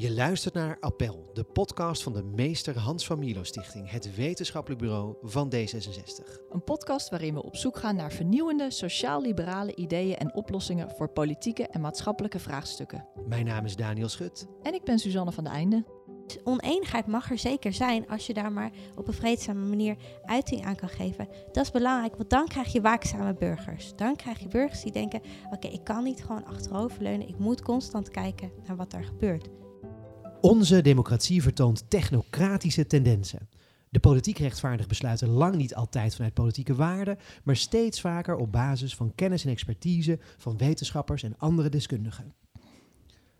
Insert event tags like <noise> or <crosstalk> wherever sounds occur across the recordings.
Je luistert naar Appel, de podcast van de Meester Hans van Milo Stichting, het wetenschappelijk bureau van D66. Een podcast waarin we op zoek gaan naar vernieuwende sociaal-liberale ideeën en oplossingen voor politieke en maatschappelijke vraagstukken. Mijn naam is Daniel Schut. En ik ben Suzanne van de Einde. Oneenigheid mag er zeker zijn als je daar maar op een vreedzame manier uiting aan kan geven. Dat is belangrijk, want dan krijg je waakzame burgers. Dan krijg je burgers die denken: oké, ik kan niet gewoon achteroverleunen, ik moet constant kijken naar wat er gebeurt. Onze democratie vertoont technocratische tendensen. De politiek rechtvaardigt besluiten lang niet altijd vanuit politieke waarden, maar steeds vaker op basis van kennis en expertise van wetenschappers en andere deskundigen.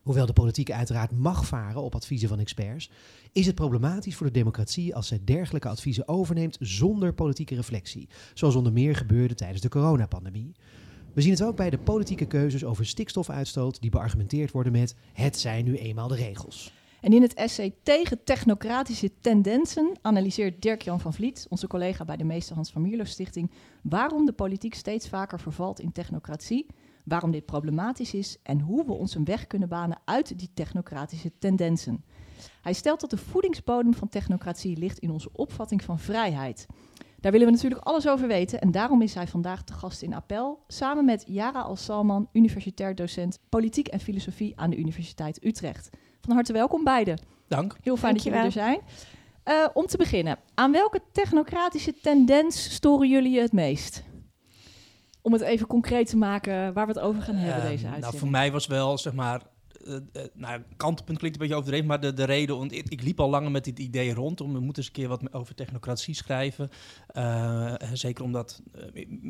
Hoewel de politiek uiteraard mag varen op adviezen van experts, is het problematisch voor de democratie als zij dergelijke adviezen overneemt zonder politieke reflectie, zoals onder meer gebeurde tijdens de coronapandemie. We zien het ook bij de politieke keuzes over stikstofuitstoot die beargumenteerd worden met het zijn nu eenmaal de regels. En in het essay Tegen technocratische tendensen analyseert Dirk-Jan van Vliet, onze collega bij de Meester Hans van Mierlo Stichting, waarom de politiek steeds vaker vervalt in technocratie, waarom dit problematisch is en hoe we ons een weg kunnen banen uit die technocratische tendensen. Hij stelt dat de voedingsbodem van technocratie ligt in onze opvatting van vrijheid. Daar willen we natuurlijk alles over weten en daarom is hij vandaag te gast in Appel samen met Yara Al-Salman, universitair docent politiek en filosofie aan de Universiteit Utrecht. Van harte welkom beiden. Dank. Heel fijn dat jullie er zijn. Uh, om te beginnen, aan welke technocratische tendens storen jullie je het meest? Om het even concreet te maken waar we het over gaan hebben, uh, deze uitzending. Nou, voor mij was wel, zeg maar, uh, nou, kantelpunt klinkt een beetje overdreven, maar de, de reden, want ik, ik, liep al langer met dit idee rond, om we moeten eens een keer wat over technocratie schrijven. Uh, zeker omdat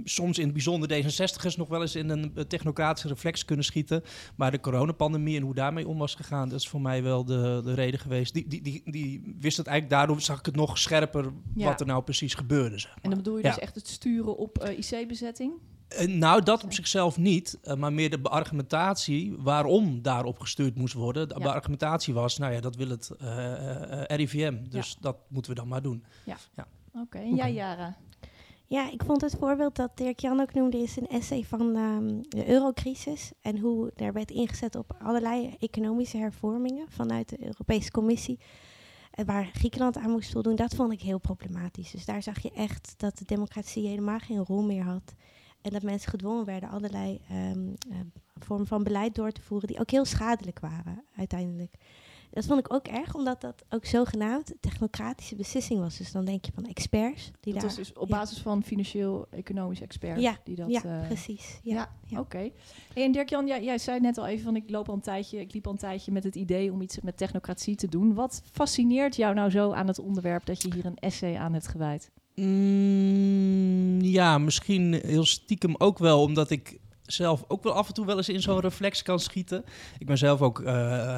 soms in het bijzonder D66'ers nog wel eens in een technocratische reflex kunnen schieten. Maar de coronapandemie en hoe daarmee om was gegaan, dat is voor mij wel de, de reden geweest. Die, die, die, die wist het eigenlijk, daardoor zag ik het nog scherper ja. wat er nou precies gebeurde. Zeg maar. En dan bedoel je ja. dus echt het sturen op IC-bezetting? Uh, nou, dat op zichzelf niet, uh, maar meer de argumentatie waarom daarop gestuurd moest worden. De ja. argumentatie was, nou ja, dat wil het uh, RIVM, dus ja. dat moeten we dan maar doen. Ja, ja. oké. Okay. En jij, Jara? Ja, ik vond het voorbeeld dat Dirk-Jan ook noemde, is een essay van um, de eurocrisis. En hoe er werd ingezet op allerlei economische hervormingen vanuit de Europese Commissie. Waar Griekenland aan moest voldoen, dat vond ik heel problematisch. Dus daar zag je echt dat de democratie helemaal geen rol meer had. En dat mensen gedwongen werden allerlei um, uh, vormen van beleid door te voeren die ook heel schadelijk waren uiteindelijk. Dat vond ik ook erg, omdat dat ook zogenaamd technocratische beslissing was. Dus dan denk je van experts. Die dat daar, is dus op basis ja. van financieel-economisch experts. Ja, die dat, ja uh, precies. Ja, ja, ja. oké. Okay. Hey, en Dirk-Jan, jij, jij zei net al even van ik loop al een tijdje, ik liep al een tijdje met het idee om iets met technocratie te doen. Wat fascineert jou nou zo aan het onderwerp dat je hier een essay aan hebt gewijd? Mm, ja, misschien heel stiekem ook wel, omdat ik zelf ook wel af en toe wel eens in zo'n reflex kan schieten. Ik ben zelf ook uh,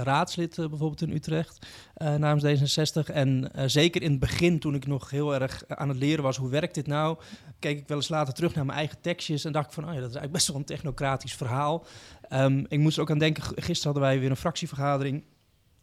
raadslid uh, bijvoorbeeld in Utrecht uh, namens D66. En zeker in het begin, toen ik nog heel erg aan het leren was, hoe werkt dit nou? Keek ik wel eens later terug naar mijn eigen tekstjes en dacht ik van, oh ja, dat is eigenlijk best wel een technocratisch verhaal. Um, ik moest er ook aan denken, gisteren hadden wij weer een fractievergadering.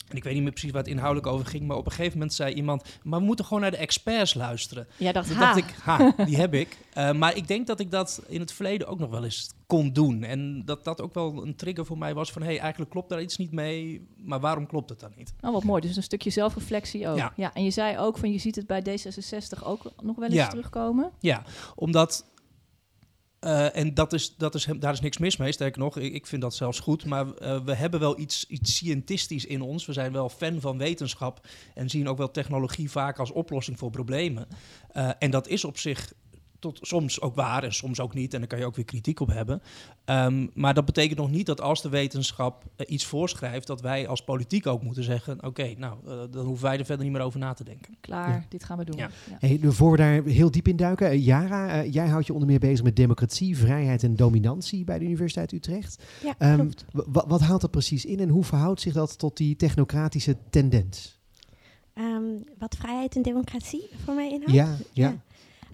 En ik weet niet meer precies waar het inhoudelijk over ging, maar op een gegeven moment zei iemand: Maar we moeten gewoon naar de experts luisteren. Ja, dacht, Toen ha. dacht ik: Ha, die heb ik. Uh, <laughs> maar ik denk dat ik dat in het verleden ook nog wel eens kon doen. En dat dat ook wel een trigger voor mij was: van hé, hey, eigenlijk klopt daar iets niet mee, maar waarom klopt het dan niet? Oh, wat mooi. Dus een stukje zelfreflectie ook. Ja. ja en je zei ook van je ziet het bij D66 ook nog wel eens Ja. terugkomen. Ja, omdat. Uh, en dat is, dat is, daar is niks mis mee, sterker nog, ik, ik vind dat zelfs goed. Maar uh, we hebben wel iets, iets scientistisch in ons. We zijn wel fan van wetenschap en zien ook wel technologie vaak als oplossing voor problemen. Uh, en dat is op zich tot soms ook waar en soms ook niet. En daar kan je ook weer kritiek op hebben. Um, maar dat betekent nog niet dat als de wetenschap uh, iets voorschrijft, dat wij als politiek ook moeten zeggen: oké, okay, nou, uh, dan hoeven wij er verder niet meer over na te denken. Klaar, ja. dit gaan we doen. Ja. Ja. Hey, voor we daar heel diep in duiken, uh, Jara, jij houdt je onder meer bezig met democratie, vrijheid en dominantie bij de Universiteit Utrecht. Ja, um, wat houdt dat precies in en hoe verhoudt zich dat tot die technocratische tendens? Um, wat vrijheid en democratie voor mij inhoudt? Ja, ja.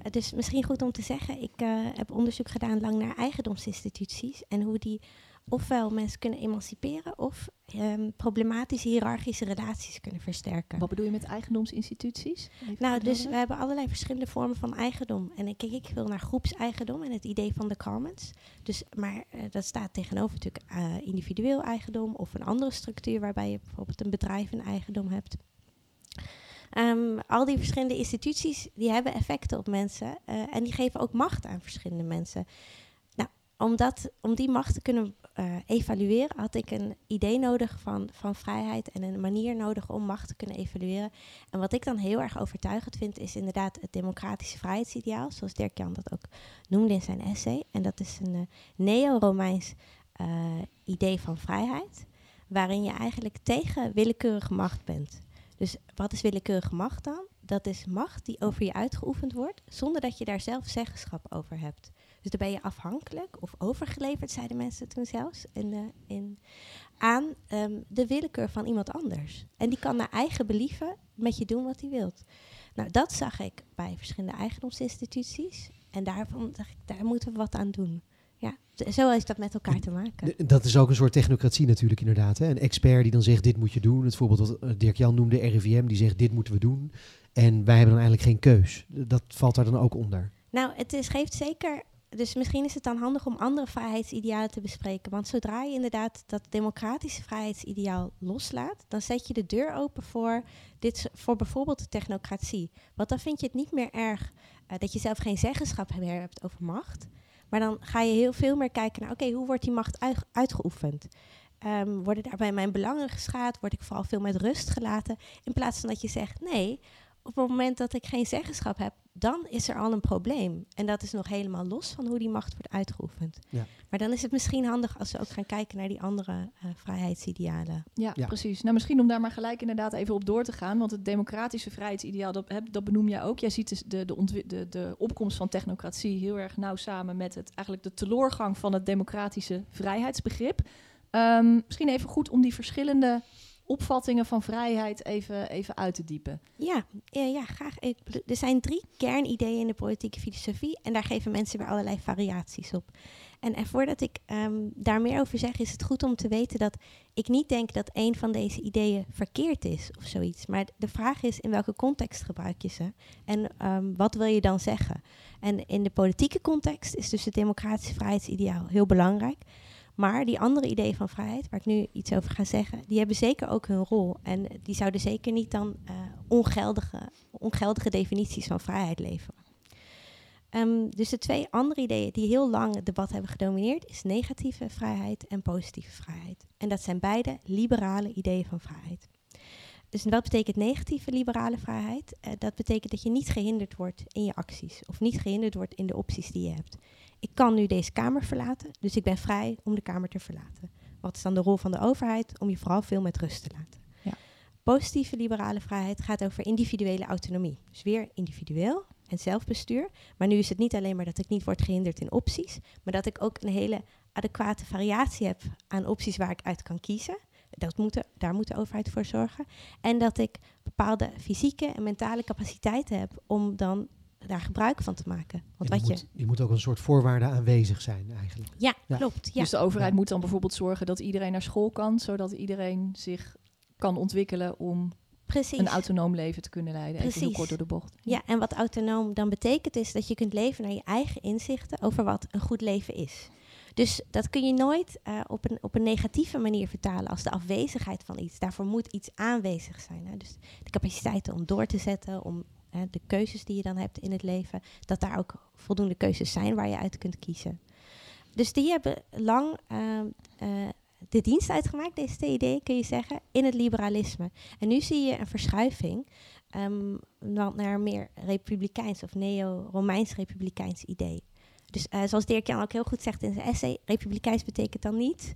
Dus misschien goed om te zeggen, ik uh, heb onderzoek gedaan lang naar eigendomsinstituties en hoe die ofwel mensen kunnen emanciperen of ehm, problematische hiërarchische relaties kunnen versterken. Wat bedoel je met eigendomsinstituties? Even Nou, dus we hebben allerlei verschillende vormen van eigendom. En ik kijk ik wil naar groepseigendom en het idee van de commons. Dus, maar eh, dat staat tegenover natuurlijk eh, individueel eigendom of een andere structuur waarbij je bijvoorbeeld een bedrijf een eigendom hebt. Ehm, al die verschillende instituties die hebben effecten op mensen eh, en die geven ook macht aan verschillende mensen. Nou, om, dat, om die macht te kunnen eh, evalueren had ik een idee nodig van, van vrijheid en een manier nodig om macht te kunnen evalueren. En wat ik dan heel erg overtuigend vind, is inderdaad het democratische vrijheidsideaal, zoals Dirk Jan dat ook noemde in zijn essay. En dat is een eh, neo-Romeins idee van vrijheid, waarin je eigenlijk tegen willekeurige macht bent. Dus wat is willekeurige macht dan? Dat is macht die over je uitgeoefend wordt, zonder dat je daar zelf zeggenschap over hebt. Dus dan ben je afhankelijk of overgeleverd, zeiden mensen toen zelfs, in, eh, in, aan ehm, de willekeur van iemand anders. En die kan naar eigen believen met je doen wat hij wilt. Nou, dat zag ik bij verschillende eigendomsinstituties. En daarvan dacht ik, daar moeten we wat aan doen. Ja, zo is dat met elkaar te maken. Dat is ook een soort technocratie natuurlijk inderdaad. Hè? Een expert die dan zegt dit moet je doen. Het voorbeeld wat eh, Dirk Jan noemde, RIVM, die zegt dit moeten we doen. En wij hebben dan eigenlijk geen keus. Dat valt daar dan ook onder. Nou, het is, geeft zeker. Dus misschien is het dan handig om andere vrijheidsidealen te bespreken. Want zodra je inderdaad dat democratische vrijheidsideaal loslaat, dan zet je de deur open voor, dit, voor bijvoorbeeld de technocratie. Want dan vind je het niet meer erg eh, dat je zelf geen zeggenschap meer hebt over macht. Maar dan ga je heel veel meer kijken naar, oké, hoe wordt die macht uit- uitgeoefend? Ehm, worden daarbij mijn belangen geschaad? Word ik vooral veel met rust gelaten? In plaats van dat je zegt, nee, op het moment dat ik geen zeggenschap heb, dan is er al een probleem. En dat is nog helemaal los van hoe die macht wordt uitgeoefend. Ja. Maar dan is het misschien handig als we ook gaan kijken naar die andere eh, vrijheidsidealen. Ja, Ja. precies. Nou, misschien om daar maar gelijk inderdaad even op door te gaan. Want het democratische vrijheidsideaal, dat, heb, dat benoem jij ook. Jij ziet dus de, de, de, de opkomst van technocratie heel erg nauw samen met het, eigenlijk de teloorgang van het democratische vrijheidsbegrip. Ehm, misschien even goed om die verschillende opvattingen van vrijheid even, even uit te diepen. Ja, ja, ja graag. Er zijn drie kernideeën in de politieke filosofie en daar geven mensen weer allerlei variaties op. En, en voordat ik ehm, daar meer over zeg, is het goed om te weten dat ik niet denk dat een van deze ideeën verkeerd is of zoiets. Maar de vraag is in welke context gebruik je ze en ehm, wat wil je dan zeggen? En in de politieke context is dus het democratische vrijheidsideaal heel belangrijk. Maar die andere ideeën van vrijheid, waar ik nu iets over ga zeggen, die hebben zeker ook hun rol. En die zouden zeker niet dan eh, ongeldige, ongeldige definities van vrijheid leveren. Ehm, dus de twee andere ideeën die heel lang het debat hebben gedomineerd, is negatieve vrijheid en positieve vrijheid. En dat zijn beide liberale ideeën van vrijheid. Dus wat betekent negatieve liberale vrijheid? Eh, dat betekent dat je niet gehinderd wordt in je acties of niet gehinderd wordt in de opties die je hebt. Ik kan nu deze kamer verlaten, dus ik ben vrij om de kamer te verlaten. Wat is dan de rol van de overheid? Om je vooral veel met rust te laten. Ja. Positieve liberale vrijheid gaat over individuele autonomie. Dus weer individueel en zelfbestuur. Maar nu is het niet alleen maar dat ik niet word gehinderd in opties, maar dat ik ook een hele adequate variatie heb aan opties waar ik uit kan kiezen. Dat moet de- daar moet de overheid voor zorgen. En dat ik bepaalde fysieke en mentale capaciteiten heb om dan daar gebruik van te maken. Want En wat die, je. moet, ook een soort voorwaarde aanwezig zijn eigenlijk. Ja, Ja. klopt. Ja. Dus de overheid Ja. moet dan bijvoorbeeld zorgen dat iedereen naar school kan, zodat iedereen zich kan ontwikkelen om Precies. een autonoom leven te kunnen leiden. Even heel Precies. kort door de bocht. Ja, en wat autonoom dan betekent is dat je kunt leven naar je eigen inzichten over wat een goed leven is. Dus dat kun je nooit eh, op, een, op een negatieve manier vertalen als de afwezigheid van iets. Daarvoor moet iets aanwezig zijn. Hè. Dus de capaciteiten om door te zetten, om hè, de keuzes die je dan hebt in het leven, dat daar ook voldoende keuzes zijn waar je uit kunt kiezen. Dus die hebben lang ehm, eh, de dienst uitgemaakt, deze ideeën kun je zeggen, in het liberalisme. En nu zie je een verschuiving ehm, naar meer republikeins of neo-Romeins republikeins idee. Dus eh, zoals Dirk Jan ook heel goed zegt in zijn essay, republikeins betekent dan niet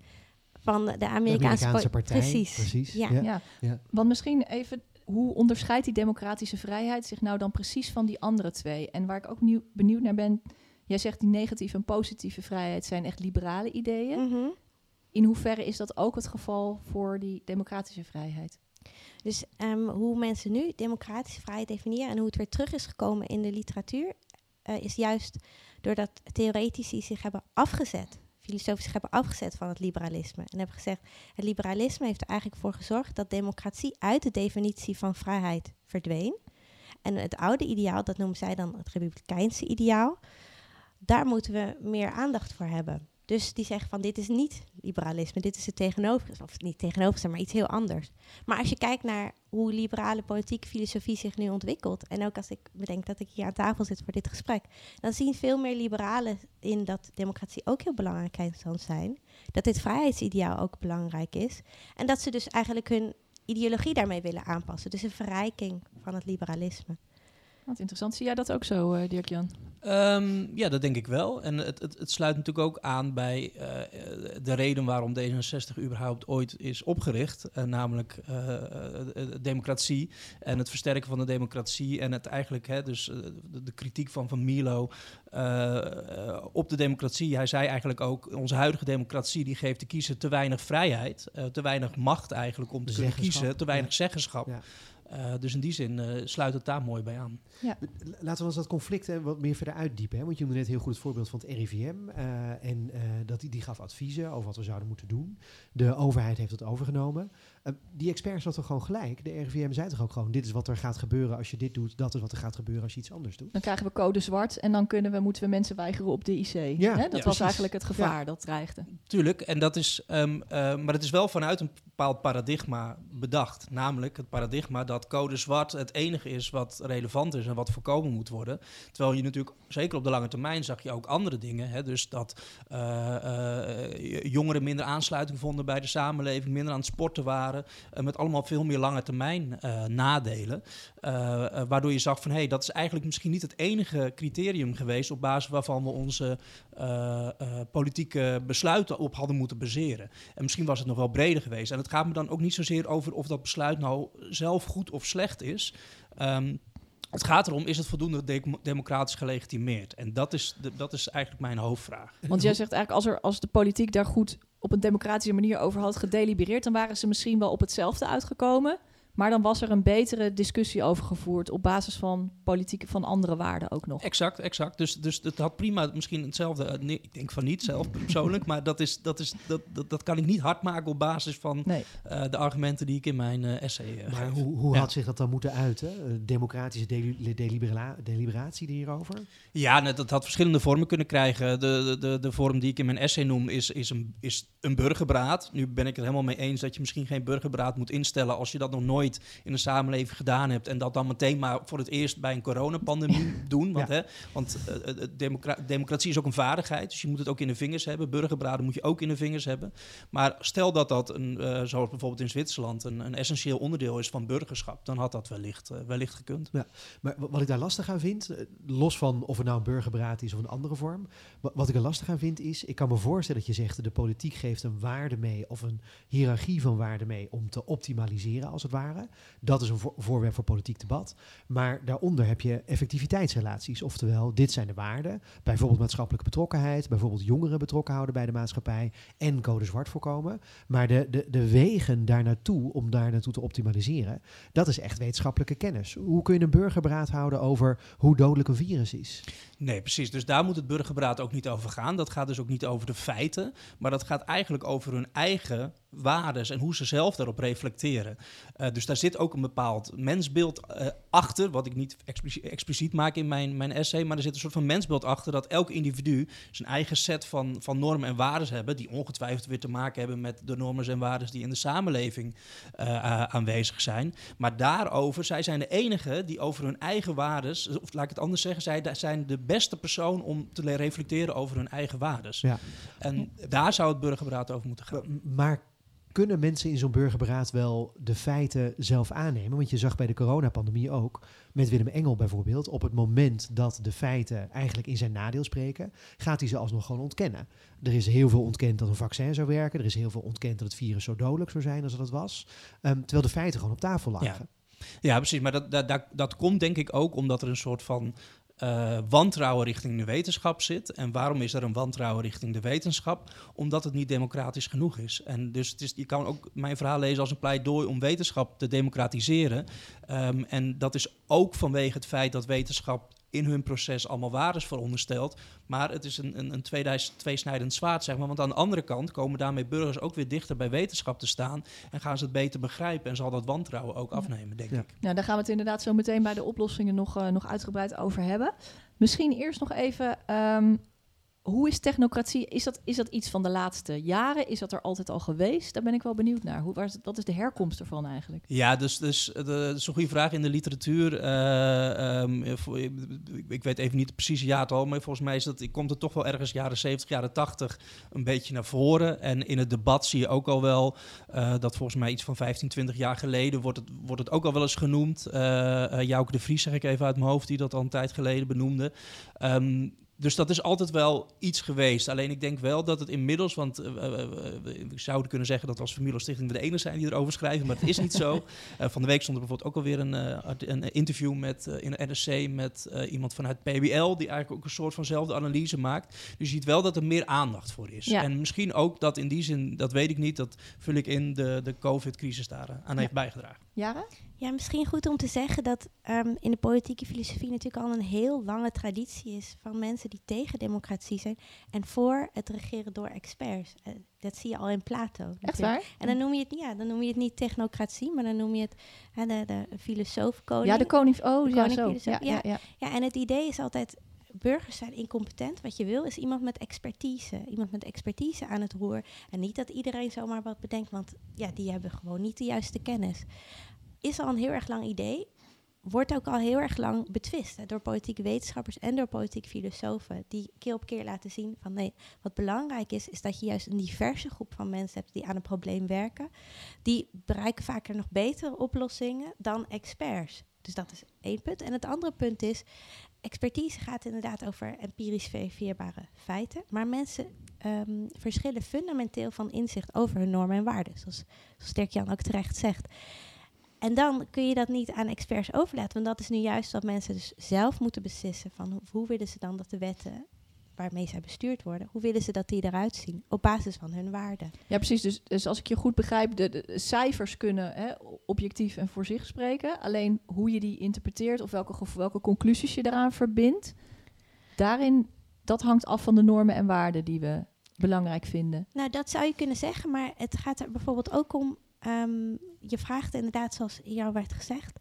van de De Amerikaanse, partij. Precies. Precies. Ja. Ja. Ja. Ja. Want misschien even, hoe onderscheidt die democratische vrijheid zich nou dan precies van die andere twee? En waar ik ook nieuw, benieuwd naar ben, jij zegt die negatieve en positieve vrijheid zijn echt liberale ideeën. Mhm. In hoeverre is dat ook het geval voor die democratische vrijheid? Dus ehm, hoe mensen nu democratische vrijheid definiëren en hoe het weer terug is gekomen in de literatuur, eh, is juist doordat theoretici zich hebben afgezet filosofisch hebben afgezet van het liberalisme. En hebben gezegd, het liberalisme heeft er eigenlijk voor gezorgd dat democratie uit de definitie van vrijheid verdween. En het oude ideaal, dat noemen zij dan het republikeinse ideaal, daar moeten we meer aandacht voor hebben. Dus die zeggen van dit is niet liberalisme, dit is het tegenover, of niet tegenover, maar iets heel anders. Maar als je kijkt naar hoe liberale politieke filosofie zich nu ontwikkelt, en ook als ik bedenk dat ik hier aan tafel zit voor dit gesprek, dan zien veel meer liberalen in dat democratie ook heel belangrijk kan zijn, dat dit vrijheidsideaal ook belangrijk is, en dat ze dus eigenlijk hun ideologie daarmee willen aanpassen. Dus een verrijking van het liberalisme. Wat interessant. Zie jij dat ook zo, uh, Dirk-Jan? Um, ja, dat denk ik wel. En het, het, het sluit natuurlijk ook aan bij uh, de reden waarom D66 überhaupt ooit is opgericht. Uh, namelijk democratie en het versterken van de democratie. En het eigenlijk, hè, dus de, de, kritiek van Van Milo op de democratie. Hij zei eigenlijk ook, onze huidige democratie die geeft de kiezer te weinig vrijheid. te weinig macht eigenlijk om te kunnen kiezen. Te weinig ja. zeggenschap. Ja. Uh, dus in die zin uh, sluit het daar mooi bij aan. Ja. Laten we ons dat conflict hè, wat meer verder uitdiepen. Hè? Want je noemde net heel goed het voorbeeld van het RIVM. Uh, en dat die, die gaf adviezen over wat we zouden moeten doen. De overheid heeft het overgenomen. Die experts hadden toch gewoon gelijk. De RIVM zei toch ook gewoon: dit is wat er gaat gebeuren als je dit doet. Dat is wat er gaat gebeuren als je iets anders doet. Dan krijgen we code zwart en dan kunnen we, moeten we mensen weigeren op de IC. Ja, hè? Dat ja, was precies. eigenlijk het gevaar dat dreigde. Tuurlijk, en dat is, um, maar het is wel vanuit een bepaald paradigma bedacht. Namelijk het paradigma dat code zwart het enige is wat relevant is en wat voorkomen moet worden. Terwijl je natuurlijk, zeker op de lange termijn, zag je ook andere dingen. Hè? Dus dat uh, uh, jongeren minder aansluiting vonden bij de samenleving, minder aan het sporten waren. Uh, met allemaal veel meer lange termijn nadelen. waardoor je zag van hé, hey, dat is eigenlijk misschien niet het enige criterium geweest op basis waarvan we onze politieke besluiten op hadden moeten baseren. En misschien was het nog wel breder geweest. En het gaat me dan ook niet zozeer over of dat besluit nou zelf goed of slecht is. Um, het gaat erom, is het voldoende de democratisch gelegitimeerd? En dat is, de, dat is eigenlijk mijn hoofdvraag. Want jij zegt eigenlijk, als, er, als de politiek daar goed op een democratische manier over had gedelibereerd, dan waren ze misschien wel op hetzelfde uitgekomen. Maar dan was er een betere discussie over gevoerd op basis van politieke van andere waarden ook nog. Exact, exact. Dus, dus het had prima misschien hetzelfde. Uh, nee, ik denk van niet zelf persoonlijk, maar dat, is, dat, is, dat, dat, dat kan ik niet hard maken op basis van nee. uh, de argumenten die ik in mijn uh, essay Maar geef. hoe, hoe ja. had zich dat dan moeten uiten? democratische deli delibera deliberatie hierover? Ja, net, dat had verschillende vormen kunnen krijgen. De, de, de vorm die ik in mijn essay noem is, is, een, is een burgerberaad. Nu ben ik het helemaal mee eens dat je misschien geen burgerberaad moet instellen als je dat nog nooit in de samenleving gedaan hebt. En dat dan meteen maar voor het eerst bij een coronapandemie <laughs> doen. Want, ja. hè, want uh, democra democratie is ook een vaardigheid. Dus je moet het ook in de vingers hebben. Burgerbraden moet je ook in de vingers hebben. Maar stel dat dat, een, uh, zoals bijvoorbeeld in Zwitserland, een, een, essentieel onderdeel is van burgerschap. Dan had dat wellicht, uh, wellicht gekund. Ja, maar wat ik daar lastig aan vind, los van of het nou een burgerberaad is of een andere vorm. Wat ik er lastig aan vind is, ik kan me voorstellen dat je zegt, de politiek geeft een waarde mee of een hiërarchie van waarde mee om te optimaliseren als het ware. Dat is een voor voorwerp voor politiek debat. Maar daaronder heb je effectiviteitsrelaties. Oftewel, dit zijn de waarden. Bijvoorbeeld maatschappelijke betrokkenheid. Bijvoorbeeld jongeren betrokken houden bij de maatschappij. En code zwart voorkomen. Maar de, de, de wegen daar naartoe, om daar naartoe te optimaliseren. Dat is echt wetenschappelijke kennis. Hoe kun je een burgerberaad houden over hoe dodelijk een virus is? Nee, precies. Dus daar moet het burgerberaad ook niet over gaan. Dat gaat dus ook niet over de feiten. Maar dat gaat eigenlijk over hun eigen waardes en hoe ze zelf daarop reflecteren. Uh, dus daar zit ook een bepaald mensbeeld uh, achter, wat ik niet expliciet, expliciet, maak in mijn, mijn essay, maar er zit een soort van mensbeeld achter dat elk individu zijn eigen set van, van normen en waarden hebben, die ongetwijfeld weer te maken hebben met de normen en waarden die in de samenleving uh, aanwezig zijn. Maar daarover, zij zijn de enigen die over hun eigen waardes, of laat ik het anders zeggen, zij zijn de beste persoon om te reflecteren over hun eigen waardes. Ja. En daar zou het burgerberaad over moeten gaan. Maar kunnen mensen in zo'n burgerberaad wel de feiten zelf aannemen? Want je zag bij de coronapandemie ook, met Willem Engel bijvoorbeeld, op het moment dat de feiten eigenlijk in zijn nadeel spreken, gaat hij ze alsnog gewoon ontkennen. Er is heel veel ontkend dat een vaccin zou werken, er is heel veel ontkend dat het virus zo dodelijk zou zijn als dat was, um, terwijl de feiten gewoon op tafel lagen. Ja. Ja, precies. Maar dat, dat, dat, dat komt denk ik ook omdat er een soort van uh, wantrouwen richting de wetenschap zit. En waarom is er een wantrouwen richting de wetenschap? Omdat het niet democratisch genoeg is. En dus het is, je kan ook mijn verhaal lezen als een pleidooi om wetenschap te democratiseren. Um, en dat is ook vanwege het feit dat wetenschap in hun proces allemaal waardes verondersteld. Maar het is een, een, een tweesnijdend zwaard, zeg maar. Want aan de andere kant komen daarmee burgers ook weer dichter bij wetenschap te staan. En gaan ze het beter begrijpen. En zal dat wantrouwen ook Ja. afnemen, denk Ja. ik. Nou, daar gaan we het inderdaad zo meteen bij de oplossingen nog, eh, nog uitgebreid over hebben. Misschien eerst nog even, ehm, hoe is technocratie? Is dat, is dat iets van de laatste jaren? Is dat er altijd al geweest? Daar ben ik wel benieuwd naar. Hoe, waar is, wat is de herkomst ervan eigenlijk? Ja, dus, dus eh, de, dat is een goede vraag in de literatuur. eh, ehm, eh, ik, weet even niet het precieze jaartal, maar volgens mij is dat, komt het toch wel ergens jaren 70, jaren 80 een beetje naar voren. En in het debat zie je ook al wel eh, dat volgens mij iets van 15, 20 jaar geleden wordt het, wordt het ook al wel eens genoemd. Eh, Jouke de Vries zeg ik even uit mijn hoofd, die dat al een tijd geleden benoemde. Ehm, dus dat is altijd wel iets geweest. Alleen ik denk wel dat het inmiddels, want eh, eh, eh, we zouden kunnen zeggen dat we als Familie Stichting de enige zijn die erover schrijven, maar het is niet zo. <laughs> Eh, van de week stond er bijvoorbeeld ook alweer een, eh, een interview met, eh, in de NRC met eh, iemand vanuit PBL, die eigenlijk ook een soort vanzelfde analyse maakt. Dus je ziet wel dat er meer aandacht voor is. Ja. En misschien ook dat in die zin, dat weet ik niet, dat vul ik in, de, de COVID-crisis daar eh, aan heeft bijgedragen. Jaren? Ja, misschien goed om te zeggen dat ehm, in de politieke filosofie natuurlijk al een heel lange traditie is van mensen die tegen democratie zijn en voor het regeren door experts. Eh, dat zie je al in Plato. Echt natuurlijk. waar? En dan noem je het, ja, dan noem je het niet technocratie, maar dan noem je het hè, de, de filosoof koning. Ja, de koning. Oh, De ja, zo. ja, ja. ja. Ja, en het idee is altijd, burgers zijn incompetent. Wat je wil is iemand met expertise. Iemand met expertise aan het roer. En niet dat iedereen zomaar wat bedenkt, want ja, die hebben gewoon niet de juiste kennis. Is al een heel erg lang idee. Wordt ook al heel erg lang betwist hè, door politieke wetenschappers en door politieke filosofen. Die keer op keer laten zien van nee, wat belangrijk is, is dat je juist een diverse groep van mensen hebt die aan een probleem werken. Die bereiken vaker nog betere oplossingen dan experts. Dus dat is één punt. En het andere punt is, expertise gaat inderdaad over empirisch verifieerbare feiten. Maar mensen ehm, verschillen fundamenteel van inzicht over hun normen en waarden. Zoals, zoals Dirk-Jan ook terecht zegt. En dan kun je dat niet aan experts overlaten. Want dat is nu juist wat mensen dus zelf moeten beslissen. Van hoe, hoe willen ze dan dat de wetten waarmee zij bestuurd worden, hoe willen ze dat die eruit zien? Op basis van hun waarden. Ja, precies. Dus, dus als ik je goed begrijp, de, cijfers kunnen hè, objectief en voor zich spreken. Alleen hoe je die interpreteert of welke, welke conclusies je daaraan verbindt, daarin, dat hangt af van de normen en waarden die we belangrijk vinden. Nou, dat zou je kunnen zeggen, maar het gaat er bijvoorbeeld ook om. Ehm, je vraagt inderdaad, zoals al werd gezegd,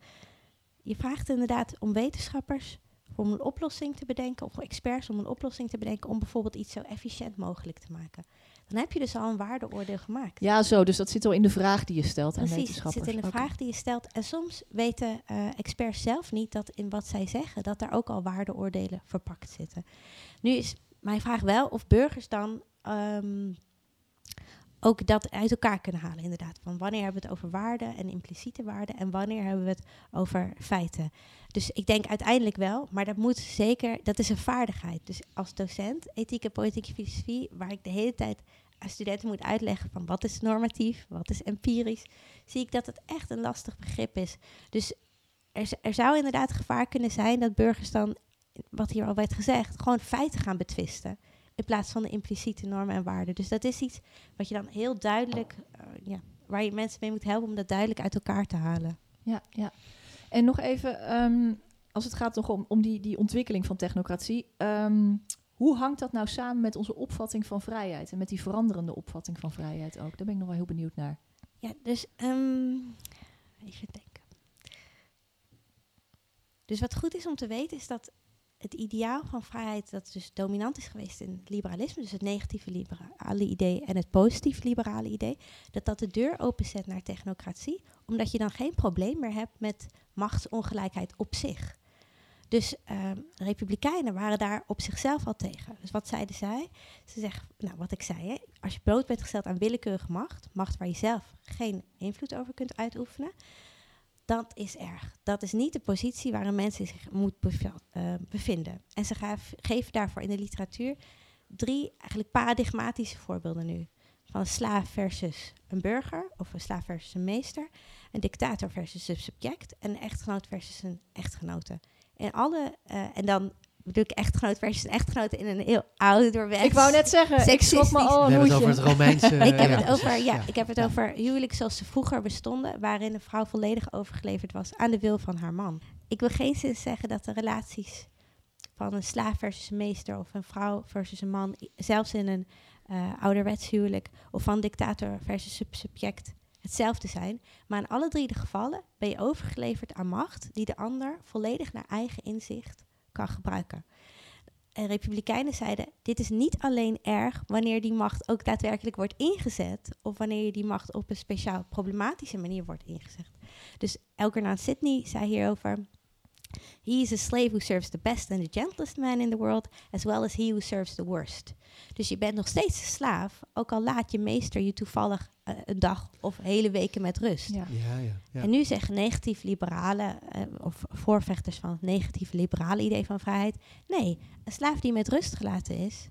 je vraagt inderdaad om wetenschappers om een oplossing te bedenken, of experts om een oplossing te bedenken om bijvoorbeeld iets zo efficiënt mogelijk te maken. Dan heb je dus al een waardeoordeel gemaakt. Ja, zo. Dus dat zit al in de vraag die je stelt aan Precies, het wetenschappers. zit in de vraag die je stelt. En soms weten eh, experts zelf niet dat in wat zij zeggen, dat daar ook al waardeoordelen verpakt zitten. Nu is mijn vraag wel of burgers dan ehm, ook dat uit elkaar kunnen halen, inderdaad. Van wanneer hebben we het over waarden en impliciete waarden en wanneer hebben we het over feiten. Dus ik denk uiteindelijk wel, maar dat moet zeker, dat is een vaardigheid. Dus als docent, ethiek en politieke filosofie, waar ik de hele tijd aan studenten moet uitleggen van wat is normatief, wat is empirisch, zie ik dat het echt een lastig begrip is. Dus er, er zou inderdaad gevaar kunnen zijn dat burgers dan, wat hier al werd gezegd, gewoon feiten gaan betwisten. In plaats van de impliciete normen en waarden. Dus dat is iets wat je dan heel duidelijk, eh, ja, waar je mensen mee moet helpen om dat duidelijk uit elkaar te halen. Ja, ja. En nog even, ehm, als het gaat nog om, om die, die ontwikkeling van technocratie. ehm, hoe hangt dat nou samen met onze opvatting van vrijheid? En met die veranderende opvatting van vrijheid ook? Daar ben ik nog wel heel benieuwd naar. Ja, dus ehm, even denken. Dus wat goed is om te weten is dat het ideaal van vrijheid dat dus dominant is geweest in het liberalisme, dus het negatieve liberale idee en het positieve liberale idee, dat dat de deur openzet naar technocratie, omdat je dan geen probleem meer hebt met machtsongelijkheid op zich. Dus ehm, republikeinen waren daar op zichzelf al tegen. Dus wat zeiden zij? Ze zeggen, nou wat ik zei, hè, als je bloot bent gesteld aan willekeurige macht, macht waar je zelf geen invloed over kunt uitoefenen, dat is erg. Dat is niet de positie waar een mens zich moet eh, bevinden. En ze geven daarvoor in de literatuur drie eigenlijk paradigmatische voorbeelden nu. Van een slaaf versus een burger, of een slaaf versus een meester, een dictator versus een subject en een echtgenoot versus een echtgenote. En alle, eh, en dan bedoel ik echtgenoot versus een echtgenote in een heel ouderwets... Ik wou net zeggen, ik schrok me seksistisch. al We hebben het over het Romeinse... <laughs> ik heb ja, het over, ja, ik heb het Ja. over huwelijk zoals ze vroeger bestonden, waarin de vrouw volledig overgeleverd was aan de wil van haar man. Ik wil geen zin zeggen dat de relaties van een slaaf versus een meester of een vrouw versus een man, zelfs in een eh ouderwets huwelijk, of van dictator versus sub- subject hetzelfde zijn. Maar in alle drie de gevallen ben je overgeleverd aan macht die de ander volledig naar eigen inzicht kan gebruiken. En republikeinen zeiden, dit is niet alleen erg wanneer die macht ook daadwerkelijk wordt ingezet, of wanneer die macht op een speciaal problematische manier wordt ingezet. Dus Elkernaan Sidney zei hierover, He is a slave who serves the best and the gentlest man in the world, as well as he who serves the worst. Dus je bent nog steeds een slaaf, ook al laat je meester je toevallig eh, een dag of hele weken met rust. Ja. Ja, ja. ja. En nu zeggen negatief liberalen, eh, of voorvechters van het negatieve liberale idee van vrijheid, nee, een slaaf die met rust gelaten is,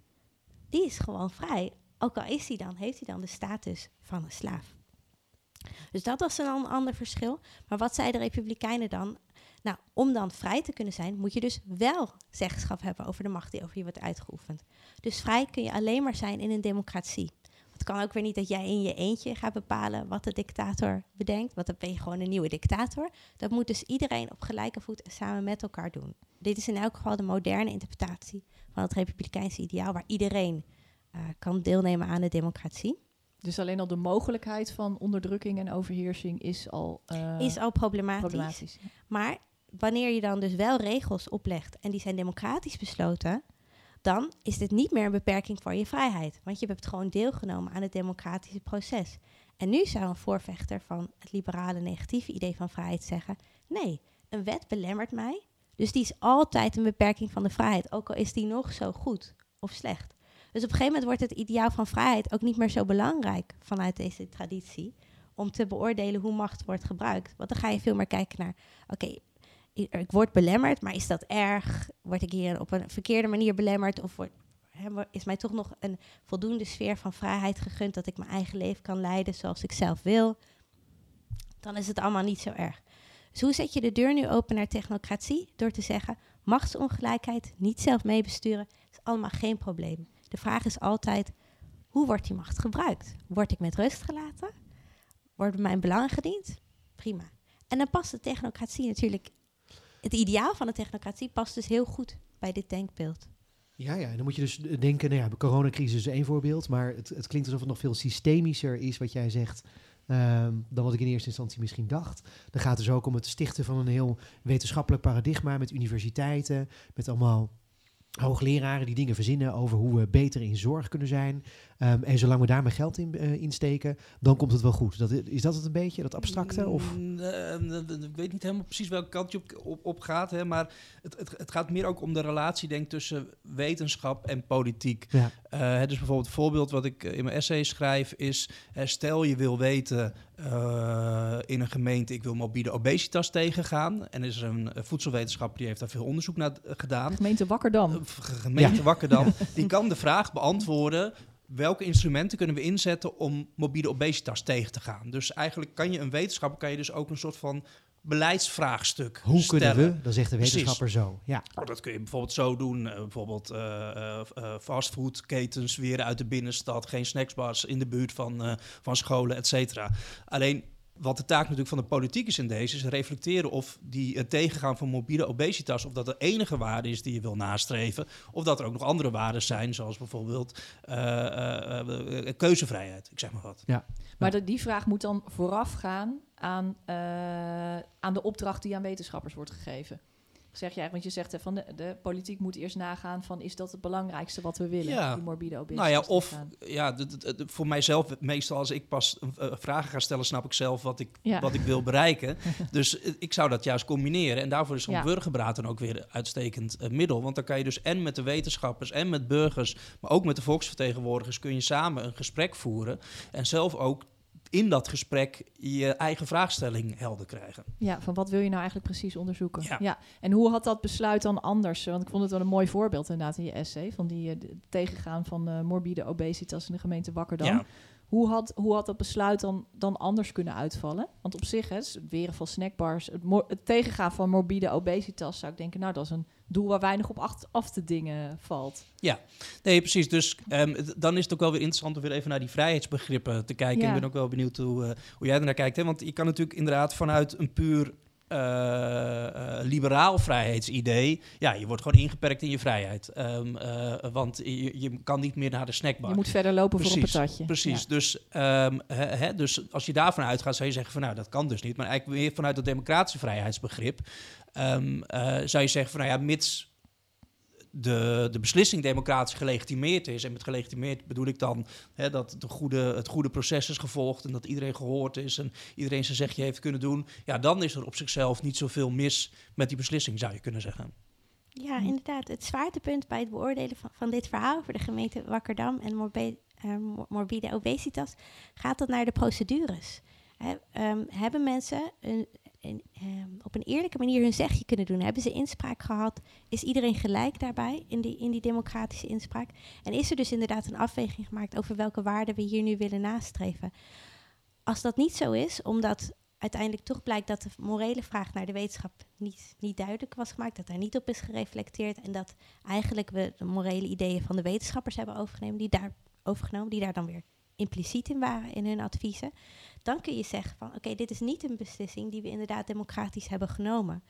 die is gewoon vrij. Ook al is hij dan, heeft hij dan de status van een slaaf. Dus dat was een an- ander verschil. Maar wat zeiden de Republikeinen dan? Nou, om dan vrij te kunnen zijn, moet je dus wel zeggenschap hebben over de macht die over je wordt uitgeoefend. Dus vrij kun je alleen maar zijn in een democratie. Het kan ook weer niet dat jij in je eentje gaat bepalen wat de dictator bedenkt, want dan ben je gewoon een nieuwe dictator. Dat moet dus iedereen op gelijke voet en samen met elkaar doen. Dit is in elk geval de moderne interpretatie van het republikeinse ideaal, waar iedereen eh, kan deelnemen aan de democratie. Dus alleen al de mogelijkheid van onderdrukking en overheersing is al eh, is al problematisch. problematisch. Maar wanneer je dan dus wel regels oplegt en die zijn democratisch besloten, dan is dit niet meer een beperking voor je vrijheid. Want je hebt gewoon deelgenomen aan het democratische proces. En nu zou een voorvechter van het liberale negatieve idee van vrijheid zeggen: nee, een wet belemmert mij. Dus die is altijd een beperking van de vrijheid, ook al is die nog zo goed of slecht. Dus op een gegeven moment wordt het ideaal van vrijheid ook niet meer zo belangrijk vanuit deze traditie om te beoordelen hoe macht wordt gebruikt. Want dan ga je veel meer kijken naar, oké, ik word belemmerd, maar is dat erg? Word ik hier op een verkeerde manier belemmerd? Of is mij toch nog een voldoende sfeer van vrijheid gegund dat ik mijn eigen leven kan leiden zoals ik zelf wil? Dan is het allemaal niet zo erg. Dus hoe zet je de deur nu open naar technocratie? Door te zeggen, machtsongelijkheid, niet zelf meebesturen, is allemaal geen probleem. De vraag is altijd, hoe wordt die macht gebruikt? Word ik met rust gelaten? Worden mijn belangen gediend? Prima. En dan past de technocratie natuurlijk... Het ideaal van de technocratie past dus heel goed bij dit denkbeeld. Ja, ja, en dan moet je dus denken, nou ja, de coronacrisis is één voorbeeld, maar het, het klinkt alsof het nog veel systemischer is wat jij zegt ehm, dan wat ik in eerste instantie misschien dacht. Dan gaat het dus ook om het stichten van een heel wetenschappelijk paradigma met universiteiten, met allemaal hoogleraren die dingen verzinnen over hoe we beter in zorg kunnen zijn. Ehm, en zolang we daar maar geld in eh, insteken, dan komt het wel goed. Dat, is dat het een beetje, dat abstracte? Of? Mm, eh, eh, Ik weet niet helemaal precies welke kant je op, op, op gaat, hè, maar het, het, het gaat meer ook om de relatie denk, tussen wetenschap en politiek. Ja. Eh, hè, dus bijvoorbeeld het voorbeeld wat ik eh, in mijn essay schrijf is... stel je wil weten eh, in een gemeente... ik wil morbide obesitas tegengaan. En er is een voedselwetenschapper die heeft daar veel onderzoek naar gedaan. Gemeente Wakkerdam. Gemeente Wakkerdam, die kan de vraag beantwoorden... welke instrumenten kunnen we inzetten om morbide obesitas tegen te gaan? Dus eigenlijk kan je een wetenschapper... kan je dus ook een soort van beleidsvraagstuk Hoe stellen. kunnen we? Dan zegt de Precies. wetenschapper zo. Ja. Oh, dat kun je bijvoorbeeld zo doen. eh, bijvoorbeeld eh eh, fastfoodketens weer uit de binnenstad. Geen snacksbars in de buurt van, van scholen, et cetera. Alleen wat de taak natuurlijk van de politiek is in deze... is reflecteren of die het tegengaan van morbide obesitas... of dat de enige waarde is die je wil nastreven... of dat er ook nog andere waarden zijn... zoals bijvoorbeeld eh, eh, eh, keuzevrijheid, ik zeg maar wat. Maar de- die vraag moet dan voorafgaan aan, eh, aan de opdracht die aan wetenschappers wordt gegeven. Zeg jij, want je zegt hè, van de, de politiek moet eerst nagaan van is dat het belangrijkste wat we willen, Ja. die morbide obesitas. Nou ja, of ja, voor mijzelf, meestal als ik pas eh, vragen ga stellen, snap ik zelf wat ik, Ja. wat ik wil bereiken. <laughs> dus eh, ik zou dat juist combineren. En daarvoor is zo'n Ja. burgerberaad dan ook weer een uitstekend eh, middel. Want dan kan je dus en met de wetenschappers en met burgers, maar ook met de volksvertegenwoordigers, kun je samen een gesprek voeren. En zelf ook in dat gesprek je eigen vraagstelling helder krijgen. Ja, van wat wil je nou eigenlijk precies onderzoeken? Ja. En hoe had dat besluit dan anders? Want ik vond het wel een mooi voorbeeld inderdaad in je essay... van die eh, tegengaan van eh, morbide obesitas in de gemeente Wakkerdam. Ja. Hoe had, hoe had dat besluit dan, dan anders kunnen uitvallen? Want op zich, hè, het weren van snackbars, het, tegengaan van morbide obesitas, zou ik denken, nou, dat is een doel waar weinig op af te dingen valt. Nee, precies. Dus ehm, dan is het ook wel weer interessant om weer even naar die vrijheidsbegrippen te kijken. Ja. Ik ben ook wel benieuwd hoe, eh, hoe jij ernaar kijkt. Hè? Want je kan natuurlijk inderdaad vanuit een puur uh, liberaal vrijheidsidee, ja, je wordt gewoon ingeperkt in je vrijheid. Um, uh, want je, je, kan niet meer naar de snackbar. Je moet verder lopen voor een patatje. Precies, dus, um, he, dus als je daarvan uitgaat, zou je zeggen van nou, dat kan dus niet. Maar eigenlijk weer vanuit het democratische vrijheidsbegrip um, zou je zeggen van nou ja, mits de, de beslissing democratisch gelegitimeerd is. En met gelegitimeerd bedoel ik dan hè, dat de goede, het goede proces is gevolgd en dat iedereen gehoord is en iedereen zijn zegje heeft kunnen doen. Ja, dan is er op zichzelf niet zoveel mis met die beslissing, zou je kunnen zeggen. Ja, inderdaad. Het zwaartepunt bij het beoordelen van, dit verhaal voor de gemeente Wakkerdam en morbide, uh, morbide obesitas gaat dat naar de procedures. um, hebben mensen een, Ehm, op een eerlijke manier hun zegje kunnen doen. Hebben ze inspraak gehad? Is iedereen gelijk daarbij in die, in die democratische inspraak? En is er dus inderdaad een afweging gemaakt over welke waarden we hier nu willen nastreven? Als dat niet zo is, omdat uiteindelijk toch blijkt dat de morele vraag naar de wetenschap niet, niet duidelijk was gemaakt, dat daar niet op is gereflecteerd en dat eigenlijk we de morele ideeën van de wetenschappers hebben overgenomen, die daar, overgenomen, die daar dan weer impliciet in waren in hun adviezen, dan kun je zeggen van oké, dit is niet een beslissing die we inderdaad democratisch hebben genomen.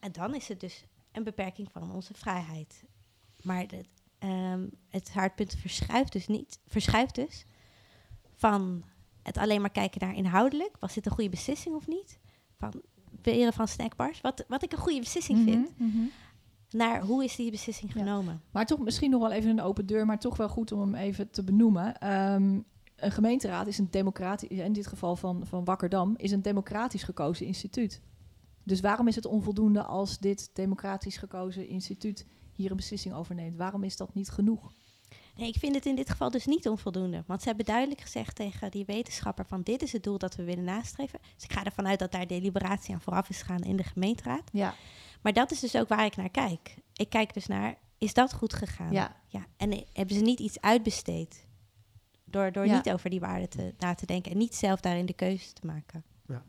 En dan is het dus een beperking van onze vrijheid. Maar de, um, het haardpunt verschuift dus niet, verschuift dus van het alleen maar kijken naar inhoudelijk, was dit een goede beslissing of niet? Van beheren van snackbars, wat, wat ik een goede beslissing mhm, vind. Mhm. Naar hoe is die beslissing genomen? Maar toch misschien nog wel even een open deur, maar toch wel goed om hem even te benoemen. Um, een gemeenteraad is een democratisch, in dit geval van, van Wakkerdam, is een democratisch gekozen instituut. Dus waarom is het onvoldoende als dit democratisch gekozen instituut hier een beslissing over neemt? Waarom is dat niet genoeg? Nee, ik vind het in dit geval dus niet onvoldoende. Want ze hebben duidelijk gezegd tegen die wetenschapper van dit is het doel dat we willen nastreven. Dus ik ga ervan uit dat daar deliberatie aan vooraf is gegaan in de gemeenteraad. Ja. Maar dat is dus ook waar ik naar kijk. Ik kijk dus naar, is dat goed gegaan? Ja. ja. En hebben ze niet iets uitbesteed? Door, door niet over die waarden te, na te denken en niet zelf daarin de keuze te maken. Ja.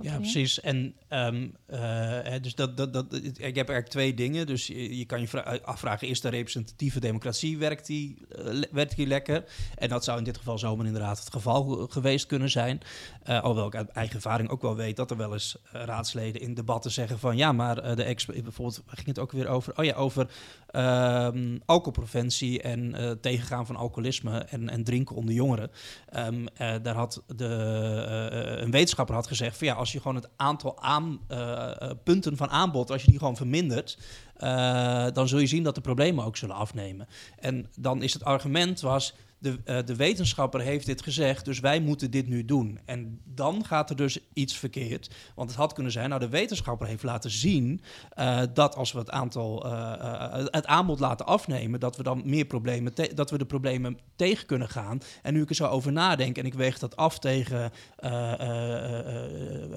Ja, precies. En um, uh, dus dat, dat, dat, ik heb eigenlijk twee dingen. Dus je, kan je afvragen, is de representatieve democratie, werkt die, uh, werkt die lekker? En dat zou in dit geval zomaar inderdaad het geval geweest kunnen zijn. Uh, alhoewel ik uit eigen ervaring ook wel weet dat er wel eens raadsleden in debatten zeggen van... ja, maar de ex bijvoorbeeld ging het ook weer over, oh ja, over um, alcoholpreventie en tegengaan van alcoholisme en, en drinken onder jongeren. Um, daar had de, een wetenschapper had gezegd van ja, als je gewoon het aantal aan, uh, punten van aanbod, als je die gewoon vermindert, uh, dan zul je zien dat de problemen ook zullen afnemen. En dan is het argument was, de, uh, de wetenschapper heeft dit gezegd, dus wij moeten dit nu doen. En dan gaat er dus iets verkeerd. Want het had kunnen zijn, nou de wetenschapper heeft laten zien uh, dat als we het aantal, uh, het aanbod laten afnemen, dat we dan meer problemen, dat we de problemen tegen kunnen gaan. En nu ik er zo over nadenk en ik weeg dat af tegen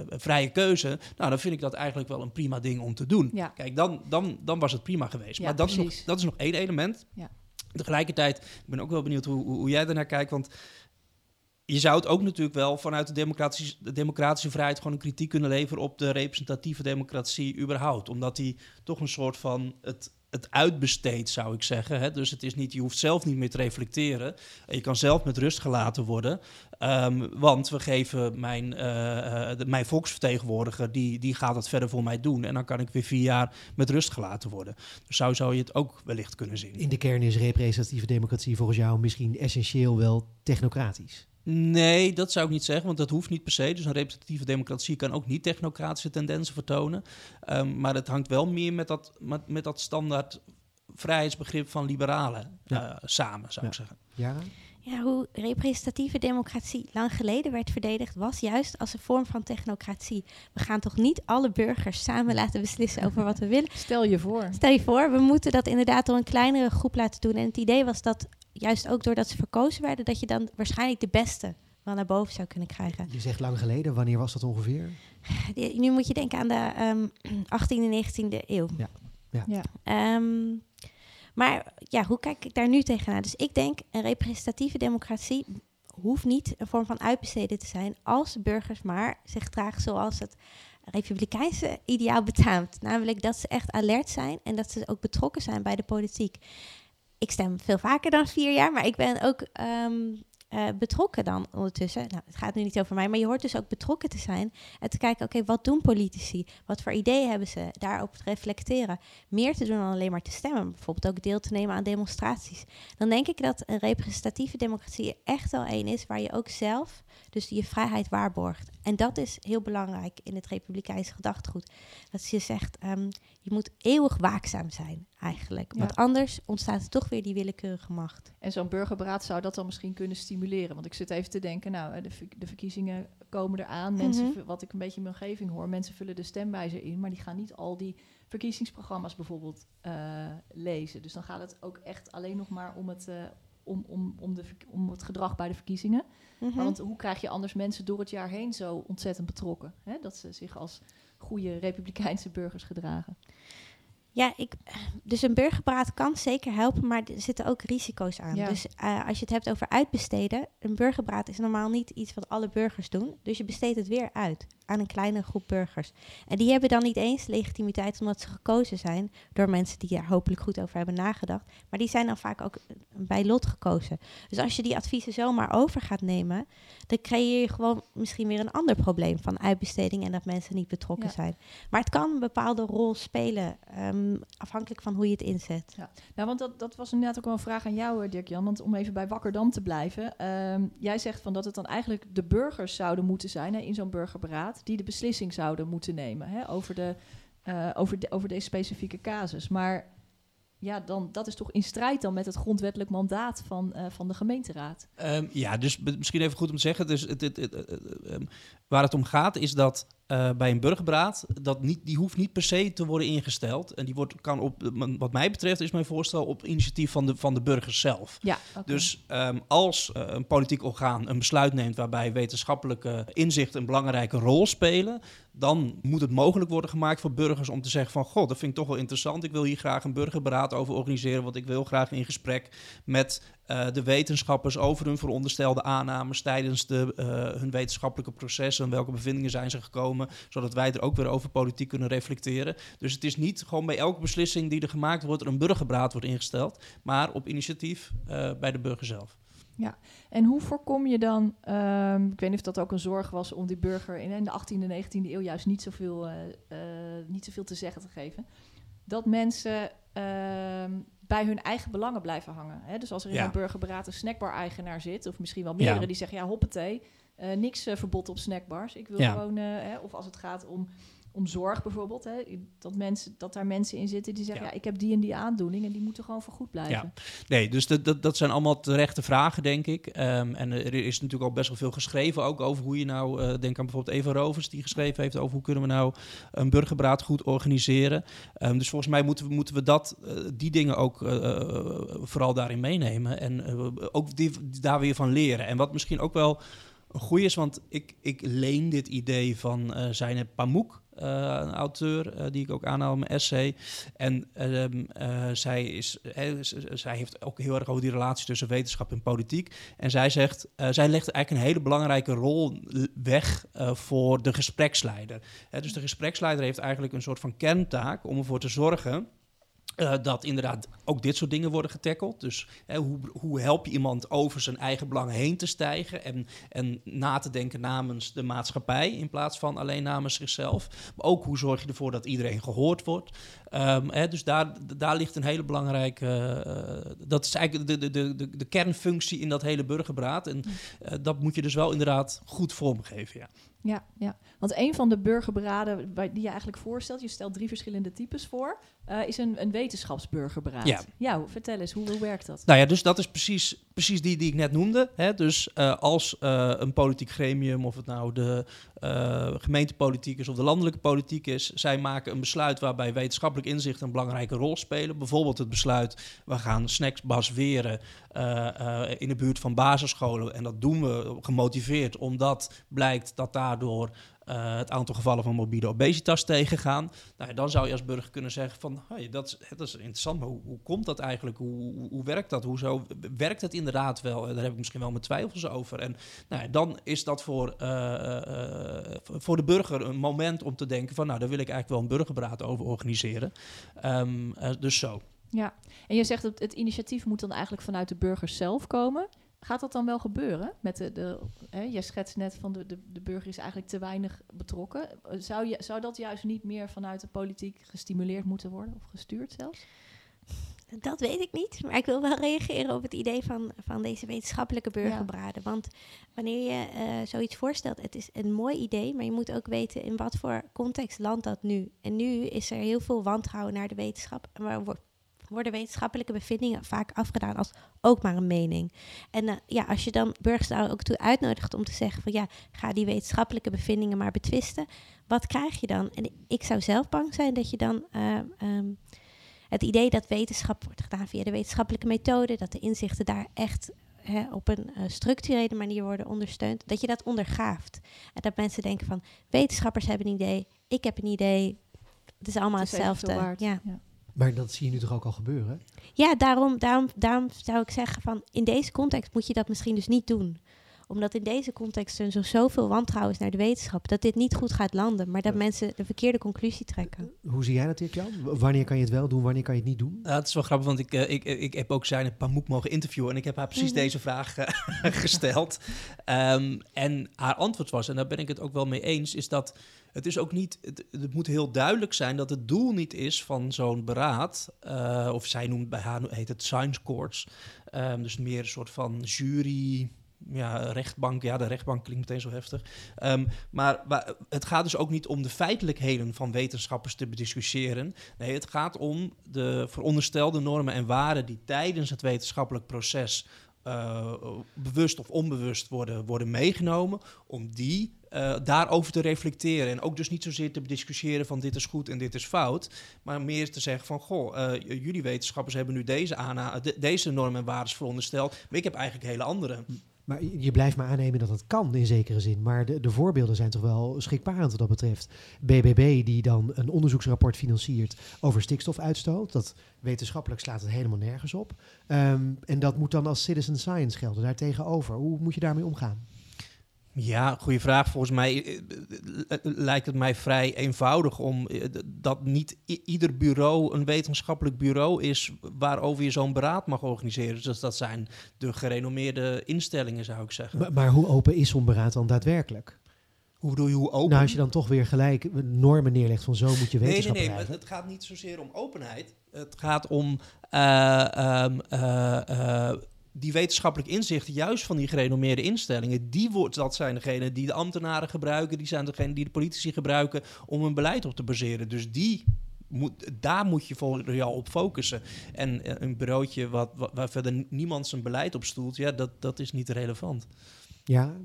vrije keuze, nou dan vind ik dat eigenlijk wel een prima ding om te doen. Ja. Kijk, dan, dan, dan was het prima geweest. Ja, maar dat is, nog, dat is nog één element. Ja. Tegelijkertijd, ik ben ook wel benieuwd hoe, hoe, jij ernaar kijkt. Want je zou het ook natuurlijk wel vanuit de democratische, de democratische vrijheid gewoon een kritiek kunnen leveren op de representatieve democratie überhaupt. Omdat die toch een soort van het het uitbesteedt, zou ik zeggen. Hè? Dus het is niet, je hoeft zelf niet meer te reflecteren. Je kan zelf met rust gelaten worden. Um, want we geven mijn, uh, mijn volksvertegenwoordiger, die, die gaat dat verder voor mij doen. En dan kan ik weer vier jaar met rust gelaten worden. Dus zo zou je het ook wellicht kunnen zien. In de kern is representatieve democratie volgens jou misschien essentieel wel technocratisch. Nee, dat zou ik niet zeggen, want dat hoeft niet per se. Dus een representatieve democratie kan ook niet technocratische tendensen vertonen. Um, maar het hangt wel meer met dat, met, met dat standaard vrijheidsbegrip van liberalen ja. uh, samen, zou ja. ik zeggen. Ja? Ja, hoe representatieve democratie lang geleden werd verdedigd, was juist als een vorm van technocratie. We gaan toch niet alle burgers samen laten beslissen over wat we willen. <laughs> Stel je voor. Stel je voor, we moeten dat inderdaad door een kleinere groep laten doen. En het idee was dat juist ook doordat ze verkozen werden, dat je dan waarschijnlijk de beste wel naar boven zou kunnen krijgen. Je zegt lang geleden, wanneer was dat ongeveer? Nu moet je denken aan de um, 18e en 19e eeuw. Ja. ja. ja. Um, maar ja, hoe kijk ik daar nu tegenaan? Dus ik denk, een representatieve democratie hoeft niet een vorm van uitbesteden te zijn als de burgers maar zich dragen zoals het republikeinse ideaal betaamt. Namelijk dat ze echt alert zijn en dat ze ook betrokken zijn bij de politiek. Ik stem veel vaker dan vier jaar, maar ik ben ook um, eh, betrokken dan ondertussen. Nou, het gaat nu niet over mij, maar je hoort dus ook betrokken te zijn. En te kijken, oké, wat doen politici? Wat voor ideeën hebben ze? Daarop te reflecteren. Meer te doen dan alleen maar te stemmen. Bijvoorbeeld ook deel te nemen aan demonstraties. Dan denk ik dat een representatieve democratie echt wel één is waar je ook zelf dus je vrijheid waarborgt. En dat is heel belangrijk in het republikeinse gedachtegoed. Dat je zegt, ehm, je moet eeuwig waakzaam zijn eigenlijk. Want anders ontstaat er toch weer die willekeurige macht. En zo'n burgerberaad zou dat dan misschien kunnen stimuleren. Want ik zit even te denken, nou, de, de verkiezingen komen eraan. Mensen, Mhm. wat ik een beetje in mijn omgeving hoor, mensen vullen de stemwijzer in, maar die gaan niet al die verkiezingsprogramma's bijvoorbeeld eh, lezen. Dus dan gaat het ook echt alleen nog maar om het, eh, om, om, om, de, om het gedrag bij de verkiezingen. Mhm. Want hoe krijg je anders mensen door het jaar heen zo ontzettend betrokken? Hè? Dat ze zich als goede republikeinse burgers gedragen. Ja, ik, dus een burgerberaad kan zeker helpen, maar er zitten ook risico's aan. Ja. Dus eh, als je het hebt over uitbesteden, een burgerberaad is normaal niet iets wat alle burgers doen. Dus je besteedt het weer uit aan een kleine groep burgers. En die hebben dan niet eens legitimiteit omdat ze gekozen zijn door mensen die daar hopelijk goed over hebben nagedacht. Maar die zijn dan vaak ook eh, bij lot gekozen. Dus als je die adviezen zomaar over gaat nemen, dan creëer je gewoon misschien weer een ander probleem van uitbesteding en dat mensen niet betrokken Ja. zijn. Maar het kan een bepaalde rol spelen, ehm, afhankelijk van hoe je het inzet. Nou, want dat, dat was inderdaad ook wel een vraag aan jou, eh, Dirk-Jan. Want om even bij Wakkerdam te blijven. ehm, jij zegt van dat het dan eigenlijk de burgers zouden moeten zijn hè, in zo'n burgerberaad... die de beslissing zouden moeten nemen hè, over, de, eh, over, de, over deze specifieke casus. Maar ja, dan, dat is toch in strijd dan met het grondwettelijk mandaat van, eh, van de gemeenteraad. Ehm, ja, dus misschien even goed om te zeggen. Dus het, het, het, eh, waar het om gaat is dat eh, bij een burgerberaad, dat niet, die hoeft niet per se te worden ingesteld. En die wordt, kan op, wat mij betreft is mijn voorstel op initiatief van de, van de burgers zelf. Ja. Dus ehm, als eh, een politiek orgaan een besluit neemt waarbij wetenschappelijke inzichten een belangrijke rol spelen, dan moet het mogelijk worden gemaakt voor burgers om te zeggen van, god, dat vind ik toch wel interessant. Ik wil hier graag een burgerberaad over organiseren, want ik wil graag in gesprek met eh, de wetenschappers over hun veronderstelde aannames tijdens de, eh, hun wetenschappelijke processen. Welke bevindingen zijn ze gekomen, zodat wij er ook weer over politiek kunnen reflecteren. Dus het is niet gewoon bij elke beslissing die er gemaakt wordt, er een burgerberaad wordt ingesteld, maar op initiatief eh, bij de burger zelf. En hoe voorkom je dan, ehm, ik weet niet of dat ook een zorg was om die burger in, de 18e en 19e eeuw juist niet zoveel, niet zoveel te zeggen te geven, dat mensen bij hun eigen belangen blijven hangen. Hè? Dus als er in Ja. een burgerberaad een snackbar-eigenaar zit, of misschien wel meerdere, Ja. die zeggen, ja hoppatee, niks eh, verbod op snackbars. Ik wil Ja. gewoon, eh, hè, of als het gaat om, om zorg bijvoorbeeld, hè, dat, mensen, dat daar mensen in zitten die zeggen, Ja. ja. ik heb die en die aandoening en die moeten gewoon vergoed blijven. Ja. Nee, dus dat, dat, dat zijn allemaal terechte vragen, denk ik. Ehm, en er is natuurlijk al best wel veel geschreven ook over hoe je nou... eh, denk aan bijvoorbeeld Eva Rovers, die geschreven heeft over hoe kunnen we nou een burgerberaad goed organiseren. Ehm, dus volgens mij moeten we, moeten we dat, eh, die dingen ook eh, eh, vooral daarin meenemen. En eh, ook die, daar weer van leren. En wat misschien ook wel een goeie is, want ik, ik leen dit idee van eh Zeynep Pamuk... eh, een auteur eh, die ik ook aanhaal in mijn essay. En ehm, eh, zij, is, zij heeft ook heel erg over die relatie tussen wetenschap en politiek. En zij zegt, zij legt eigenlijk een hele belangrijke rol weg voor de gespreksleider. Dus de gespreksleider heeft eigenlijk een soort van kerntaak om ervoor te zorgen. Eh, dat inderdaad ook dit soort dingen worden getackeld. Dus hè, hoe, hoe help je iemand over zijn eigen belang heen te stijgen en, en na te denken namens de maatschappij in plaats van alleen namens zichzelf. Maar ook hoe zorg je ervoor dat iedereen gehoord wordt. Ehm, hè, dus daar, daar ligt een hele belangrijke. eh, dat is eigenlijk de, de, de, de, kernfunctie in dat hele burgerberaad. En eh, dat moet je dus wel inderdaad goed vormgeven. Ja. Ja, ja, want een van de burgerberaden die je eigenlijk voorstelt, je stelt drie verschillende types voor, eh, is een, een wetenschapsburgerberaad. Ja. vertel eens, hoe, hoe werkt dat? Nou ja, dus dat is precies, precies die die ik net noemde. Hè? Dus eh, als eh, een politiek gremium, of het nou de gemeentepolitiek is of de landelijke politiek is, zij maken een besluit waarbij wetenschappelijk inzicht een belangrijke rol spelen. Bijvoorbeeld het besluit, we gaan snacks baseren in de buurt van basisscholen. En dat doen we gemotiveerd, omdat blijkt dat daardoor eh, het aantal gevallen van morbide obesitas tegengaan. Nou, dan zou je als burger kunnen zeggen van, dat, is, is interessant, maar hoe, hoe komt dat eigenlijk? Hoe, hoe, werkt dat? Hoezo werkt het inderdaad wel? Daar heb ik misschien wel mijn twijfels over. En nou, dan is dat voor, eh, eh, voor de burger een moment om te denken van, nou, daar wil ik eigenlijk wel een burgerberaad over organiseren. Ehm, eh, dus zo. Ja, en je zegt dat het initiatief moet dan eigenlijk vanuit de burgers zelf komen. Gaat dat dan wel gebeuren? Met de, de, hè, je schetst net van de, de, de burger is eigenlijk te weinig betrokken. Zou, je, zou dat juist niet meer vanuit de politiek gestimuleerd moeten worden of gestuurd zelfs? Dat weet ik niet, maar ik wil wel reageren op het idee van, van deze wetenschappelijke burgerbraden. Want wanneer je uh, zoiets voorstelt, het is een mooi idee, maar je moet ook weten in wat voor context landt dat nu. En nu is er heel veel wantrouwen naar de wetenschap. Maar worden wetenschappelijke bevindingen vaak afgedaan als ook maar een mening. En uh, ja, als je dan burgers daar ook toe uitnodigt om te zeggen van ja, ga die wetenschappelijke bevindingen maar betwisten, wat krijg je dan? En ik zou zelf bang zijn dat je dan uh, um, het idee dat wetenschap wordt gedaan via de wetenschappelijke methode, dat de inzichten daar echt hè, op een uh, structurele manier worden ondersteund, dat je dat ondergaaft. En dat mensen denken van wetenschappers hebben een idee, ik heb een idee, het is allemaal Het is hetzelfde. Ja. Maar dat zie je nu toch ook al gebeuren? Ja, daarom, daarom, daarom zou ik zeggen van in deze context moet je dat misschien dus niet doen. Omdat in deze context er zo zoveel wantrouwen is naar de wetenschap, dat dit niet goed gaat landen, maar dat Ja. mensen de verkeerde conclusie trekken. Hoe zie jij dat, Dirk-Jan? W- Wanneer kan je het wel doen, wanneer kan je het niet doen? Ja, het is wel grappig, want ik, eh, ik, ik heb ook zijn Pamuk mogen interviewen en ik heb haar precies Mhm. deze vraag eh, <laughs> gesteld. Ehm, en haar antwoord was, en daar ben ik het ook wel mee eens, is dat het is ook niet, het, moet heel duidelijk zijn dat het doel niet is van zo'n beraad, eh, of zij noemt bij haar heet het science courts, Ehm, dus meer een soort van jury. Ja, rechtbank. Ja, de rechtbank klinkt meteen zo heftig. Ehm, maar, maar het gaat dus ook niet om de feitelijkheden van wetenschappers te bediscussiëren. Nee, het gaat om de veronderstelde normen en waarden die tijdens het wetenschappelijk proces eh, bewust of onbewust worden, worden meegenomen, om die eh, daarover te reflecteren. En ook dus niet zozeer te bediscussiëren van dit is goed en dit is fout, maar meer te zeggen van, goh, eh, jullie wetenschappers hebben nu deze, deze normen en waarden verondersteld, maar ik heb eigenlijk hele andere. Maar je blijft maar aannemen dat het kan in zekere zin. Maar de, de voorbeelden zijn toch wel schrikbarend wat dat betreft. BBB die dan een onderzoeksrapport financiert over stikstofuitstoot. Dat wetenschappelijk slaat het helemaal nergens op. Ehm, en dat moet dan als citizen science gelden daartegenover. Hoe moet je daarmee omgaan? Ja, goede vraag. Volgens mij eh, eh, lijkt het mij vrij eenvoudig om eh, dat niet ieder bureau een wetenschappelijk bureau is waarover je zo'n beraad mag organiseren. Dus dat zijn de gerenommeerde instellingen, zou ik zeggen. Maar, maar hoe open is zo'n beraad dan daadwerkelijk? hoe bedoel je, hoe open? Nou, als je dan toch weer gelijk normen neerlegt van zo moet je Nee, nee, wetenschap nee. maar bedrijven. Het gaat niet zozeer om openheid. Het gaat om eh, ehm, eh, eh, die wetenschappelijk inzichten, juist van die gerenommeerde instellingen. Die wordt, dat zijn degenen die de ambtenaren gebruiken, die zijn degenen die de politici gebruiken om hun beleid op te baseren. Dus die. Moet, daar moet je voor jou op focussen. En eh, een bureautje wat, wat, waar verder niemand zijn beleid op stoelt, ja, dat, dat is niet relevant. Ja,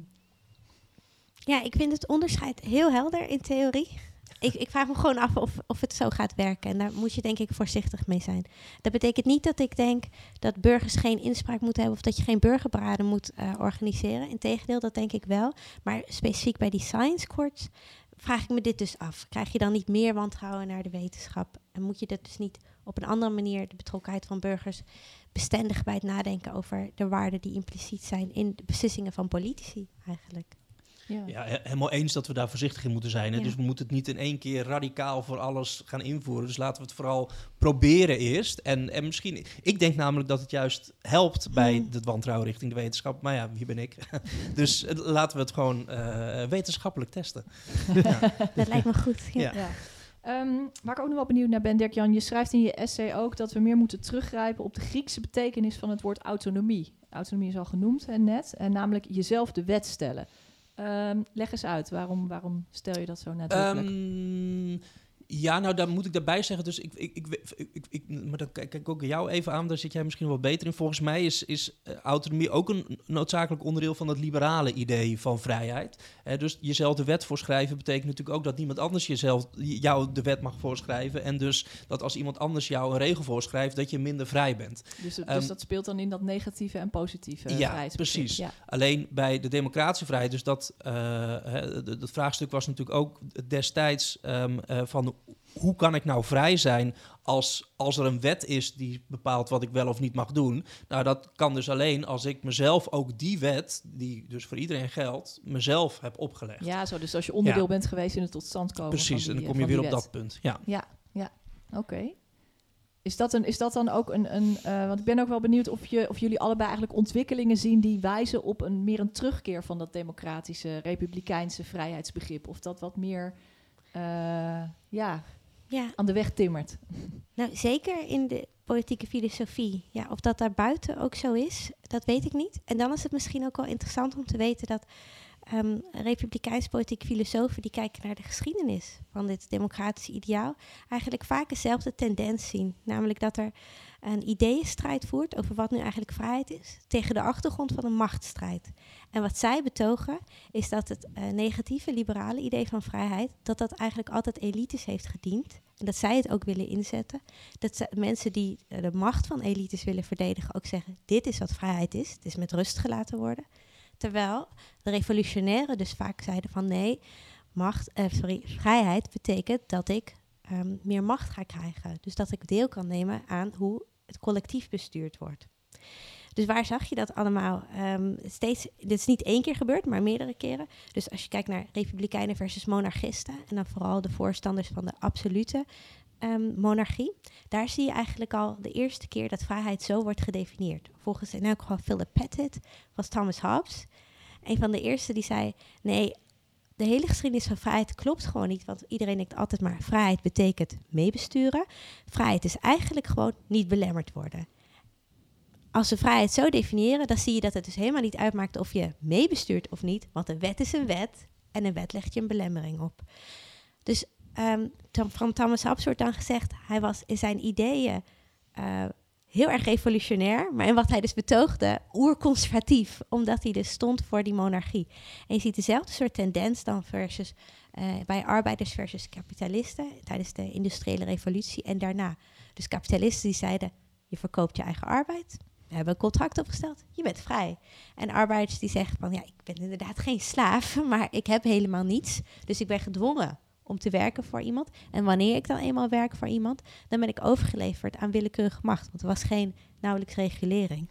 Ja, ik vind het onderscheid heel helder in theorie. Ik, ik vraag me gewoon af of, of het zo gaat werken. En daar moet je denk ik voorzichtig mee zijn. Dat betekent niet dat ik denk dat burgers geen inspraak moeten hebben... of dat je geen burgerberaden moet eh, organiseren. Integendeel, dat denk ik wel. Maar specifiek bij die science courts vraag ik me dit dus af. Krijg je dan niet meer wantrouwen naar de wetenschap? En moet je dat dus niet op een andere manier... de betrokkenheid van burgers bestendig bij het nadenken... over de waarden die impliciet zijn in de beslissingen van politici eigenlijk? Ja. Ja, he- helemaal eens dat we daar voorzichtig in moeten zijn. Hè? Ja. Dus we moeten het niet in één keer radicaal voor alles gaan invoeren. Dus laten we het vooral proberen eerst. En, en misschien, ik denk namelijk dat het juist helpt bij Hmm. het wantrouwen richting de wetenschap. Maar ja, wie ben ik? <laughs> dus eh, laten we het gewoon eh, wetenschappelijk testen. <laughs> Dat lijkt me goed. Ja. Ja. Ja. Ehm, waar ik ook nog wel benieuwd naar ben, Dirk-Jan, je schrijft in je essay ook dat we meer moeten teruggrijpen op de Griekse betekenis van het woord autonomie. Autonomie is al genoemd hè, net, en namelijk jezelf de wet stellen. Ehm, leg eens uit, waarom, waarom stel je dat zo nadrukkelijk? Ehm, ja, nou, daar moet ik daarbij zeggen. Dus ik, ik, ik, ik, maar dan kijk ik ook jou even aan. Daar zit jij misschien wel beter in. Volgens mij is, is eh, autonomie ook een noodzakelijk onderdeel van het liberale idee van vrijheid. Dus jezelf de wet voorschrijven betekent natuurlijk ook dat niemand anders jezelf, jou de wet mag voorschrijven. En dus dat als iemand anders jou een regel voorschrijft, dat je minder vrij bent. dus, het- ehm, dus dat speelt dan in dat negatieve en positieve Ja, precies. Ja. Alleen bij de democratische vrijheid, dus dat, eh, dat vraagstuk was natuurlijk ook destijds ehm, eh, van hoe kan ik nou vrij zijn als, als er een wet is die bepaalt wat ik wel of niet mag doen. Nou, dat kan dus alleen als ik mezelf ook die wet, die dus voor iedereen geldt, mezelf heb opgelegd. ja, zo, dus als je onderdeel Ja. bent geweest in het tot stand komen Precies, en dan kom eh, je weer op dat punt. Ja. Ja, ja, oké. Is dat, een, is dat dan ook een. een uh, want ik ben ook wel benieuwd of, je, of jullie allebei eigenlijk ontwikkelingen zien die wijzen op een meer een terugkeer van dat democratische, republikeinse vrijheidsbegrip. Of dat wat meer uh, ja, ja. aan de weg timmert. Nou, zeker in de politieke filosofie. Ja, of dat daar buiten ook zo is, dat weet ik niet. En dan is het misschien ook wel interessant om te weten dat um, republikeins politieke filosofen die kijken naar de geschiedenis van dit democratische ideaal, eigenlijk vaak dezelfde tendens zien. Namelijk dat er een ideeënstrijd voert over wat nu eigenlijk vrijheid is, tegen de achtergrond van een machtsstrijd. En wat zij betogen is dat het uh, negatieve liberale idee van vrijheid, dat dat eigenlijk altijd elites heeft gediend. Dat zij het ook willen inzetten. Dat mensen die uh, de macht van elites willen verdedigen ook zeggen, dit is wat vrijheid is, het is met rust gelaten worden. Terwijl de revolutionairen dus vaak zeiden van nee, macht, sorry, vrijheid betekent dat ik um, meer macht ga krijgen. Dus dat ik deel kan nemen aan hoe het collectief bestuurd wordt. Dus waar zag je dat allemaal? Um, steeds, dit is niet één keer gebeurd, maar meerdere keren. Dus als je kijkt naar republikeinen versus monarchisten, en dan vooral de voorstanders van de absolute um, monarchie, daar zie je eigenlijk al de eerste keer dat vrijheid zo wordt gedefinieerd. Volgens in elk geval Philip Pettit was Thomas Hobbes een van de eerste die zei: nee, de hele geschiedenis van vrijheid klopt gewoon niet. Want iedereen denkt altijd maar: vrijheid betekent meebesturen. Vrijheid is eigenlijk gewoon niet belemmerd worden. Als we vrijheid zo definiëren, dan zie je dat het dus helemaal niet uitmaakt of je meebestuurt of niet. Want een wet is een wet en een wet legt je een belemmering op. Dus um, van Thomas Hobbes wordt dan gezegd, hij was in zijn ideeën uh, heel erg revolutionair, maar in wat hij dus betoogde, oerconservatief, omdat hij dus stond voor die monarchie. En je ziet dezelfde soort tendens dan versus, uh, bij arbeiders versus kapitalisten tijdens de industriële revolutie en daarna. Dus kapitalisten die zeiden, je verkoopt je eigen arbeid, we hebben een contract opgesteld, je bent vrij. En arbeiders die zeggen van, ja, ik ben inderdaad geen slaaf, <laughs> maar ik heb helemaal niets, dus ik ben gedwongen om te werken voor iemand. En wanneer ik dan eenmaal werk voor iemand, dan ben ik overgeleverd aan willekeurige macht. Want er was geen nauwelijks regulering.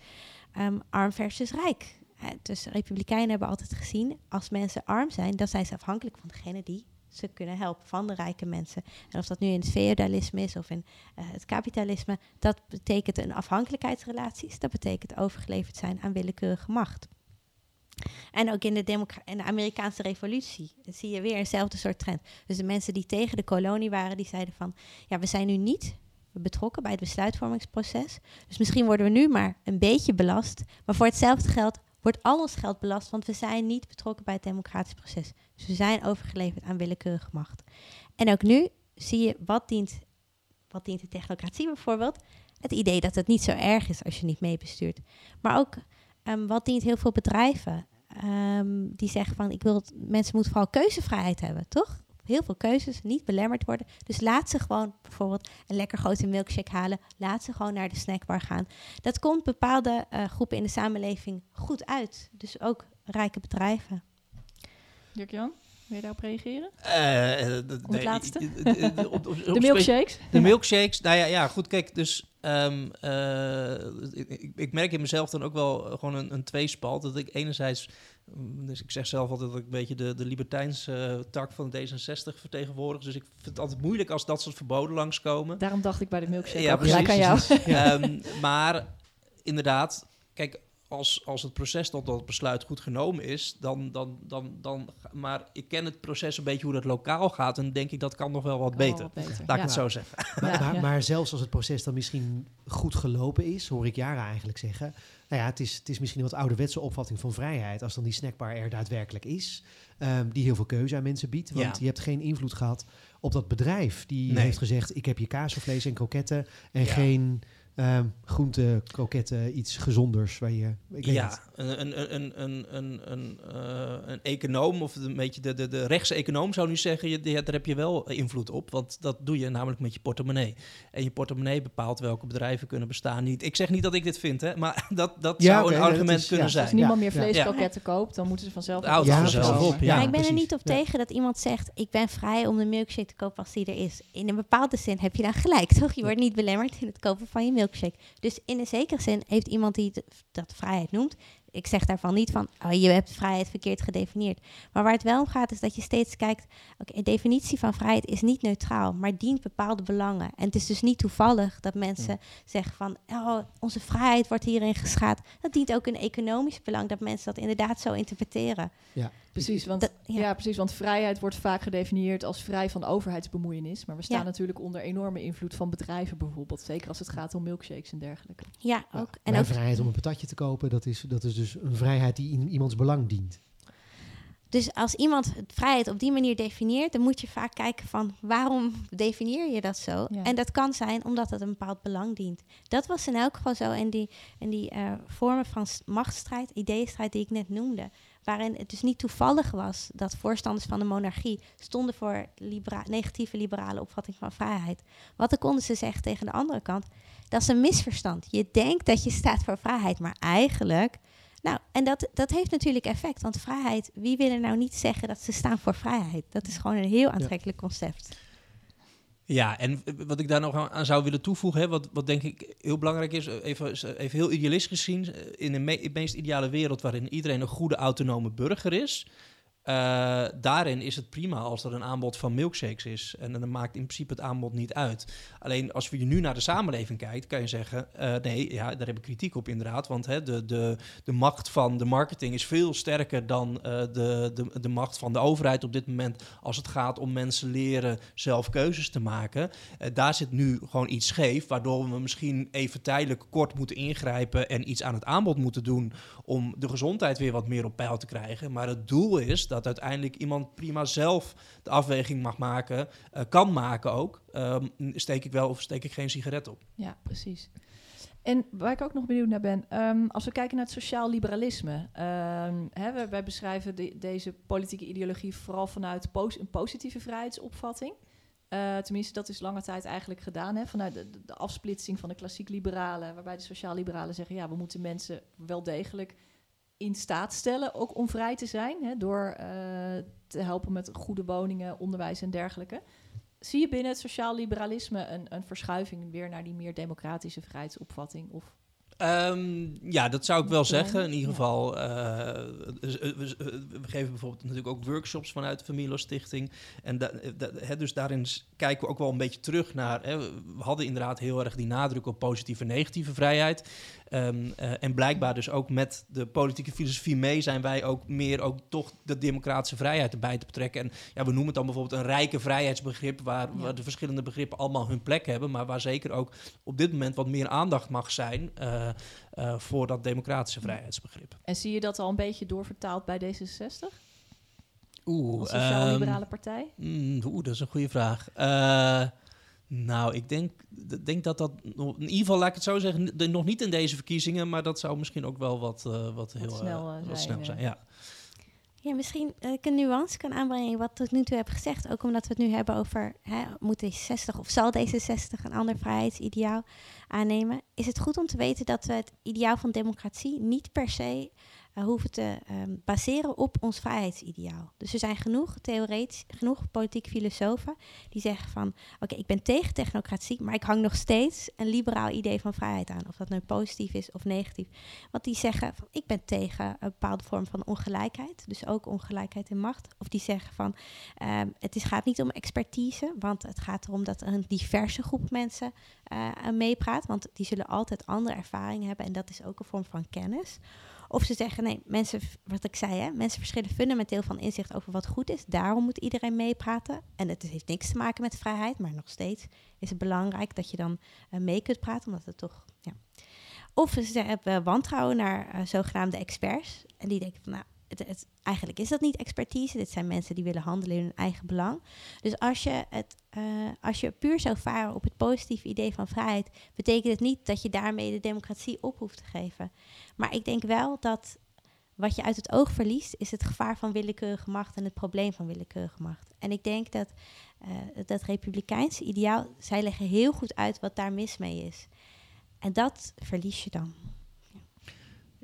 Um, arm versus rijk. dus republikeinen hebben altijd gezien, als mensen arm zijn, dan zijn ze afhankelijk van degene die ze kunnen helpen, van de rijke mensen. En of dat nu in het feudalisme is of in uh, het kapitalisme, dat betekent een afhankelijkheidsrelaties. Dat betekent overgeleverd zijn aan willekeurige macht. En ook in de, in de Amerikaanse revolutie zie je weer eenzelfde soort trend. Dus de mensen die tegen de kolonie waren, die zeiden van... ja, we zijn nu niet betrokken bij het besluitvormingsproces. Dus misschien worden we nu maar een beetje belast. Maar voor hetzelfde geld wordt al ons geld belast... want we zijn niet betrokken bij het democratisch proces. We zijn overgeleverd aan willekeurige macht. En ook nu zie je, wat dient, wat dient de technocratie bijvoorbeeld? Het idee dat het niet zo erg is als je niet meebestuurt. Maar ook Um, wat dient heel veel bedrijven? Um, die zeggen van, ik wil, mensen moeten vooral keuzevrijheid hebben, toch? Heel veel keuzes, niet belemmerd worden. Dus laat ze gewoon bijvoorbeeld een lekker grote milkshake halen. Laat ze gewoon naar de snackbar gaan. Dat komt bepaalde uh, groepen in de samenleving goed uit. Dus ook rijke bedrijven. Dirk-Jan? Wil je daarop reageren? Uh, op het laatste? <laughs> de milkshakes? De milkshakes, nou ja, ja goed, kijk, dus Um, uh, ik, ik, merk in mezelf dan ook wel gewoon een, een tweespalt. Dat ik enerzijds, mm, dus ik zeg zelf altijd dat ik een beetje de, de libertijnse uh, tak van D66 vertegenwoordig. Dus ik vind het altijd moeilijk als dat soort verboden langskomen. Daarom dacht ik bij de milkshake ja, precies, aan jou. um, <laughs> maar inderdaad, kijk, als, als het proces tot dat besluit goed genomen is, dan, dan, dan, dan. Maar ik ken het proces een beetje hoe dat lokaal gaat. En denk ik dat kan nog wel wat beter. Wat beter. Laat ik het zo zeggen. Maar, maar, maar, zelfs als het proces dan misschien goed gelopen is, hoor ik Jara eigenlijk zeggen. Nou ja, het is, het is misschien een wat ouderwetse opvatting van vrijheid. Als dan die snackbar er daadwerkelijk is. Um, die heel veel keuze aan mensen biedt. Want je hebt geen invloed gehad op dat bedrijf. Die heeft gezegd: ik heb je kaas of vlees en kroketten. En geen uh, groente, kroketten, iets gezonders waar je. Ik weet ja, een, een, een, een, een, een, uh, een econoom of een beetje de, de, de rechtse econoom zou nu zeggen: je, ja, daar heb je wel invloed op, want dat doe je namelijk met je portemonnee. En je portemonnee bepaalt welke bedrijven kunnen bestaan. Niet, ik zeg niet dat ik dit vind, hè, maar <laughs> dat, dat ja, zou okay, een argument is, kunnen ja. zijn. Als niemand meer vleeskroketten koopt, dan moeten ze vanzelf. Ja, vanzelf op. Ja, ik ben er niet op tegen dat iemand zegt: ik ben vrij om de milkshake te kopen als die er is. In een bepaalde zin heb je dan gelijk, <laughs> toch? Je wordt niet belemmerd in het kopen van je milkshake. Dus in een zekere zin heeft iemand die dat vrijheid noemt, ik zeg daarvan niet van, oh, je hebt vrijheid verkeerd gedefinieerd. Maar waar het wel om gaat, is dat je steeds kijkt, oké, een definitie van vrijheid is niet neutraal, maar dient bepaalde belangen. En het is dus niet toevallig dat mensen zeggen van, oh, onze vrijheid wordt hierin geschaad. Dat dient ook een economisch belang, dat mensen dat inderdaad zo interpreteren. Ja, Precies, want, Dat- ja. ja. precies, want vrijheid wordt vaak gedefinieerd als vrij van overheidsbemoeienis. Maar we staan Ja. natuurlijk onder enorme invloed van bedrijven bijvoorbeeld. Zeker als het gaat om milkshakes en dergelijke. Ja, Ja, ook. En ook vrijheid om een patatje te kopen, dat is, dat is dus een vrijheid die in iemands belang dient. Dus als iemand het vrijheid op die manier definieert, dan moet je vaak kijken van waarom definieer je dat zo? Ja. En dat kan zijn omdat het een bepaald belang dient. Dat was in elk geval zo in die, in die eh, vormen van machtsstrijd, ideeënstrijd die ik net noemde. Waarin het dus niet toevallig was dat voorstanders van de monarchie stonden voor libera- negatieve liberale opvatting van vrijheid. Wat dan konden ze zeggen tegen de andere kant? Dat is een misverstand. Je denkt dat je staat voor vrijheid, maar eigenlijk nou, en dat, dat heeft natuurlijk effect. Want vrijheid, wie wil er nou niet zeggen dat ze staan voor vrijheid? Dat is gewoon een heel aantrekkelijk concept. Ja, en wat ik daar nog aan- zou willen toevoegen, hè, wat, wat denk ik heel belangrijk is, eh, even, even heel idealistisch gezien, eh, in de me- meest ideale wereld waarin iedereen een goede autonome burger is, eh, daarin is het prima als er een aanbod van milkshakes is. En dan maakt in principe het aanbod niet uit. Alleen als je nu naar de samenleving kijkt, kan je zeggen, eh, nee, ja, daar heb ik kritiek op inderdaad, want hè, de, de, de macht van de marketing is veel sterker dan eh, de, de, de macht van de overheid op dit moment als het gaat om mensen leren zelf keuzes te maken. Daar zit nu gewoon iets scheef, waardoor we misschien even tijdelijk kort moeten ingrijpen en iets aan het aanbod moeten doen om de gezondheid weer wat meer op peil te krijgen. Maar het doel is dat uiteindelijk iemand prima zelf de afweging mag maken, eh, kan maken ook. Ehm, steek ik wel of steek ik geen sigaret op? Ja, precies. En waar ik ook nog benieuwd naar ben, ehm, als we kijken naar het sociaal liberalisme, ehm, hè, wij, beschrijven de- deze politieke ideologie vooral vanuit een positieve vrijheidsopvatting. Eh, tenminste, dat is lange tijd eigenlijk gedaan, hè, vanuit de- de afsplitsing van de klassiek liberalen, waarbij de sociaal liberalen zeggen, ja, we moeten mensen wel degelijk in staat stellen ook om vrij te zijn, hè, door eh, te helpen met goede woningen, onderwijs en dergelijke. Zie je binnen het sociaal liberalisme een, een verschuiving weer naar die meer democratische vrijheidsopvatting? Of Ehm, ja, dat zou ik wel zeggen. In ieder geval, eh, we, geven bijvoorbeeld natuurlijk ook workshops vanuit de Stichting. En da- da- hè, dus daarin kijken we ook wel een beetje terug naar. We hadden inderdaad heel erg die nadruk op positieve en negatieve vrijheid. Ehm, eh, en blijkbaar dus ook met de politieke filosofie mee zijn wij ook meer ook toch de democratische vrijheid erbij te betrekken. En ja, we noemen het dan bijvoorbeeld een rijke vrijheidsbegrip, waar, Ja. waar de verschillende begrippen allemaal hun plek hebben, maar waar zeker ook op dit moment wat meer aandacht mag zijn eh, eh, voor dat democratische vrijheidsbegrip. En zie je dat al een beetje doorvertaald bij D66? Oeh, Als sociaal-liberale ehm, partij? mm, oeh, dat is een goede vraag. Nou, ik denk, denk dat dat, nog- in ieder geval laat ik het zo zeggen, nog niet in deze verkiezingen, maar dat zou misschien ook wel wat, eh, wat heel snel, eh, eh, wat zijn, snel eh. zijn. Ja. Ja, misschien dat ik een nuance kan aanbrengen in wat ik tot nu toe heb gezegd. Ook omdat we het nu hebben over, hè, moet D66 of zal D66 een ander vrijheidsideaal aannemen. Is het goed om te weten dat we het ideaal van democratie niet per se eh, hoeven te ehm, baseren op ons vrijheidsideaal. Dus er zijn genoeg theoretisch, genoeg politiek filosofen die zeggen van, oké, ik ben tegen technocratie, maar ik hang nog steeds een liberaal idee van vrijheid aan. Of dat nou positief is of negatief. Want die zeggen van ik ben tegen een bepaalde vorm van ongelijkheid, dus ook ongelijkheid in macht. Of die zeggen van ehm, het is, gaat niet om expertise, want het gaat erom dat een diverse groep mensen eh, meepraat, want die zullen altijd andere ervaringen hebben en dat is ook een vorm van kennis. Of ze zeggen nee, mensen, wat ik zei, hè, mensen verschillen fundamenteel van inzicht over wat goed is. Daarom moet iedereen meepraten. En het heeft niks te maken met vrijheid, maar nog steeds is het belangrijk dat je dan eh, mee kunt praten, omdat het toch. Ja. Of ze hebben wantrouwen naar eh, zogenaamde experts. En die denken van nou, het, eigenlijk is dat niet expertise. Dit zijn mensen die willen handelen in hun eigen belang. Dus als je, het, eh, als je puur zou varen op het positieve idee van vrijheid, betekent het niet dat je daarmee de democratie op hoeft te geven. Maar ik denk wel dat wat je uit het oog verliest, is het gevaar van willekeurige macht en het probleem van willekeurige macht. En ik denk dat eh, dat republikeinse ideaal, zij leggen heel goed uit wat daar mis mee is. En dat verlies je dan.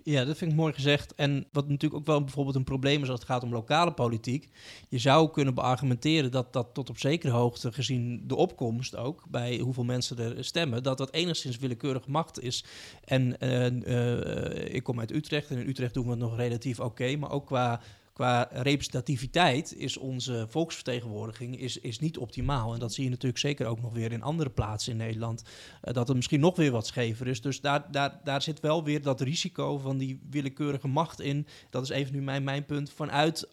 Ja, dat vind ik mooi gezegd. En wat natuurlijk ook wel bijvoorbeeld een probleem is als het gaat om lokale politiek. Je zou kunnen beargumenteren dat dat tot op zekere hoogte, gezien de opkomst ook, bij hoeveel mensen er stemmen, dat dat enigszins willekeurige macht is. En eh, eh, ik kom uit Utrecht en in Utrecht doen we het nog relatief oké, maar ook qua qua representativiteit is onze volksvertegenwoordiging is, is niet optimaal. En dat zie je natuurlijk zeker ook nog weer in andere plaatsen in Nederland. Uh, dat het misschien nog weer wat schever is. Dus daar, daar, daar zit wel weer dat risico van die willekeurige macht in. Dat is even nu mijn, mijn punt. Vanuit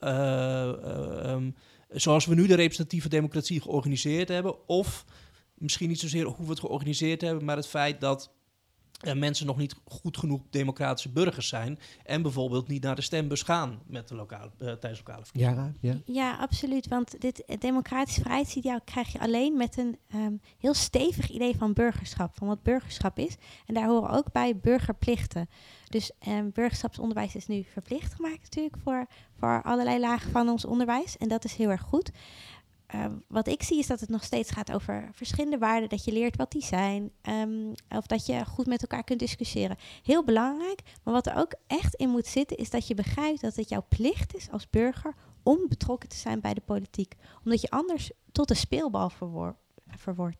uh, uh, um, zoals we nu de representatieve democratie georganiseerd hebben. Of misschien niet zozeer hoe we het georganiseerd hebben, maar het feit dat uh, mensen nog niet goed genoeg democratische burgers zijn. En bijvoorbeeld niet naar de stembus gaan met de lokale, uh, tijdens lokale verkiezingen. Ja, ja. ja, absoluut. Want dit democratisch vrijheidsideaal krijg je alleen met een um, heel stevig idee van burgerschap. Van wat burgerschap is. En daar horen ook bij burgerplichten. Dus um, burgerschapsonderwijs is nu verplicht gemaakt natuurlijk voor, voor allerlei lagen van ons onderwijs. En dat is heel erg goed. Uh, wat ik zie is dat het nog steeds gaat over verschillende waarden. Dat je leert wat die zijn. Um, of dat je goed met elkaar kunt discussiëren. Heel belangrijk. Maar wat er ook echt in moet zitten, is dat je begrijpt dat het jouw plicht is als burger om betrokken te zijn bij de politiek. Omdat je anders tot een speelbal.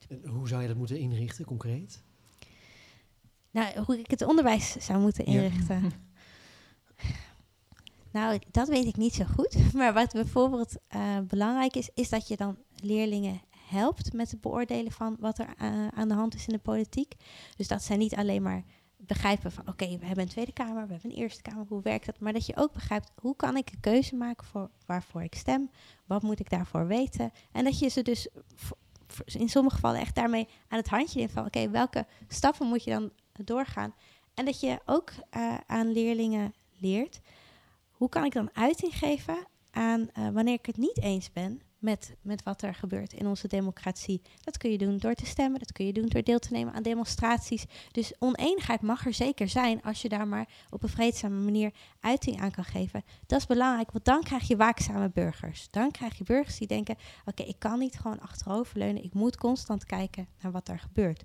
En hoe zou je dat moeten inrichten, concreet? Nou, hoe ik het onderwijs zou moeten inrichten. Ja. <laughs> Nou, dat weet ik niet zo goed. <laughs> Maar wat bijvoorbeeld uh, belangrijk is, is dat je dan leerlingen helpt met het beoordelen van wat er uh, aan de hand is in de politiek. Dus dat zij niet alleen maar begrijpen van oké, we hebben een Tweede Kamer, we hebben een Eerste Kamer, hoe werkt dat? Maar dat je ook begrijpt hoe kan ik een keuze maken voor waarvoor ik stem, wat moet ik daarvoor weten? En dat je ze dus in sommige gevallen echt daarmee aan het handje neemt van oké, welke stappen moet je dan doorgaan? En dat je ook uh, aan leerlingen leert hoe kan ik dan uiting geven aan uh, wanneer ik het niet eens ben met, met wat er gebeurt in onze democratie? Dat kun je doen door te stemmen, dat kun je doen door deel te nemen aan demonstraties. Dus oneenigheid mag er zeker zijn als je daar maar op een vreedzame manier uiting aan kan geven. Dat is belangrijk, want dan krijg je waakzame burgers. Dan krijg je burgers die denken: oké, ik kan niet gewoon achteroverleunen, ik moet constant kijken naar wat er gebeurt.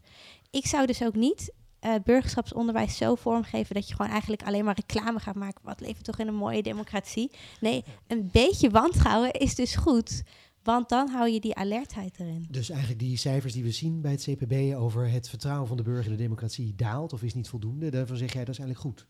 Ik zou dus ook niet uh, burgerschapsonderwijs zo vormgeven dat je gewoon eigenlijk alleen maar reclame gaat maken. Wat leven toch in een mooie democratie? Nee, een beetje wantrouwen is dus goed. Want dan hou je die alertheid erin. Dus eigenlijk die cijfers die we zien bij het CPB over het vertrouwen van de burger in de democratie daalt of is niet voldoende, daarvan zeg jij dat is eigenlijk goed.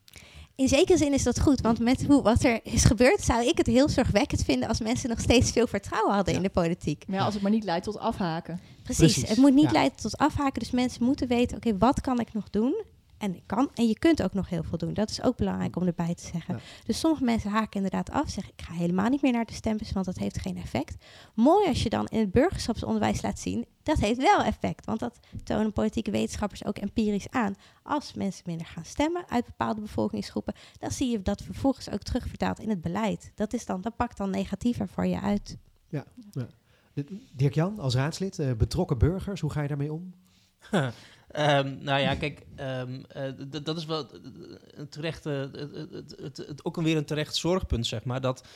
In zekere zin is dat goed, want met hoe, wat er is gebeurd, zou ik het heel zorgwekkend vinden als mensen nog steeds veel vertrouwen hadden ja. in de politiek. Ja, als het maar niet leidt tot afhaken. Precies, Precies. het moet niet ja. leiden tot afhaken, dus mensen moeten weten, oké, okay, wat kan ik nog doen? En, ik kan, en je kunt ook nog heel veel doen. Dat is ook belangrijk om erbij te zeggen. Ja. Dus sommige mensen haken inderdaad af. Zeggen, ik ga helemaal niet meer naar de stembus, want dat heeft geen effect. Mooi als je dan in het burgerschapsonderwijs laat zien, dat heeft wel effect. Want dat tonen politieke wetenschappers ook empirisch aan. Als mensen minder gaan stemmen uit bepaalde bevolkingsgroepen, dan zie je dat vervolgens ook terugvertaald in het beleid. Dat, is dan, dat pakt dan negatiever voor je uit. Ja, ja. Dirk-Jan, als raadslid, uh, betrokken burgers, hoe ga je daarmee om? <laughs> Um, nou ja, kijk, um, uh, dat is wel een terecht, uh, ook weer een terecht zorgpunt, zeg maar. Dat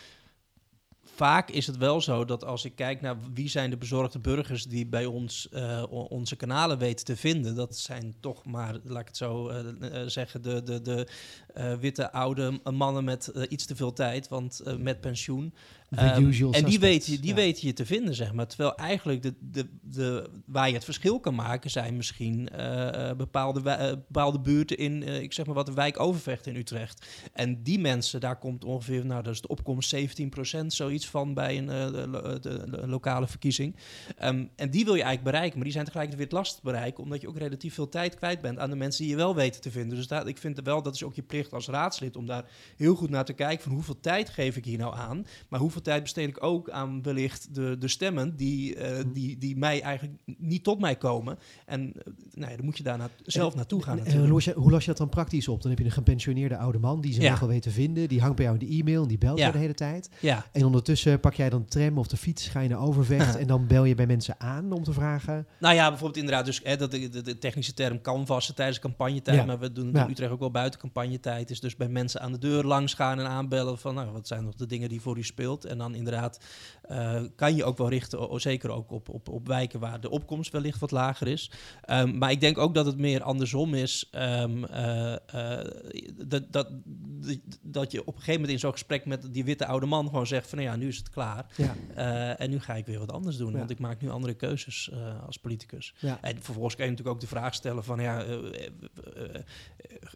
vaak is het wel zo dat als ik kijk naar wie zijn de bezorgde burgers die bij ons uh, onze kanalen weten te vinden, dat zijn toch maar, laat ik het zo zeggen, de, de, de witte oude mannen met iets te veel tijd, want met pensioen. Um, en die weet, je, die ja. weet je te vinden, zeg maar. Terwijl eigenlijk de, de, de, waar je het verschil kan maken zijn misschien bepaalde, bepaalde buurten in, ik zeg maar wat, de wijk Overvecht in Utrecht. En die mensen, daar komt ongeveer, nou dat is de opkomst 17% zoiets van bij een de, lokale verkiezing. Um, en die wil je eigenlijk bereiken, maar die zijn tegelijkertijd weer lastig te bereiken, omdat je ook relatief veel tijd kwijt bent aan de mensen die je wel weten te vinden. Dus daar, ik vind wel, dat is ook je plicht als raadslid om daar heel goed naar te kijken van hoeveel tijd geef ik hier nou aan, maar hoeveel tijd besteed ik ook aan wellicht de, de stemmen die, uh, die, die mij eigenlijk niet tot mij komen. En uh, nou ja, dan moet je daar na, zelf en, naartoe gaan. En, en, hoe, los je, hoe je dat dan praktisch op? Dan heb je een gepensioneerde oude man die ze ja. wel weet te vinden. Die hangt bij jou in de e-mail en die belt ja. je de hele tijd. Ja. En ondertussen pak jij dan de tram of de fiets, ga je naar Overvecht <laughs> en dan bel je bij mensen aan om te vragen. Nou ja, bijvoorbeeld inderdaad, dus hè, dat de, de, de technische term canvassen tijdens campagnetijd, maar we doen in Utrecht ook wel buiten campagnetijd. Is dus bij mensen aan de deur langs gaan en aanbellen van nou, wat zijn nog de dingen die voor u speelt. En dan inderdaad eh, kan je ook wel richten, zeker ook op, op, op wijken waar de opkomst wellicht wat lager is. Ehm, maar ik denk ook dat het meer andersom is. ehm, eh, eh, dat, dat, dat je op een gegeven moment in zo'n gesprek met die witte oude man gewoon zegt van nou ja, nu is het klaar. Ja, en nu ga ik weer wat anders doen, Ja. want ik maak nu andere keuzes als politicus. ja. En vervolgens kan je natuurlijk ook de vraag stellen van ja,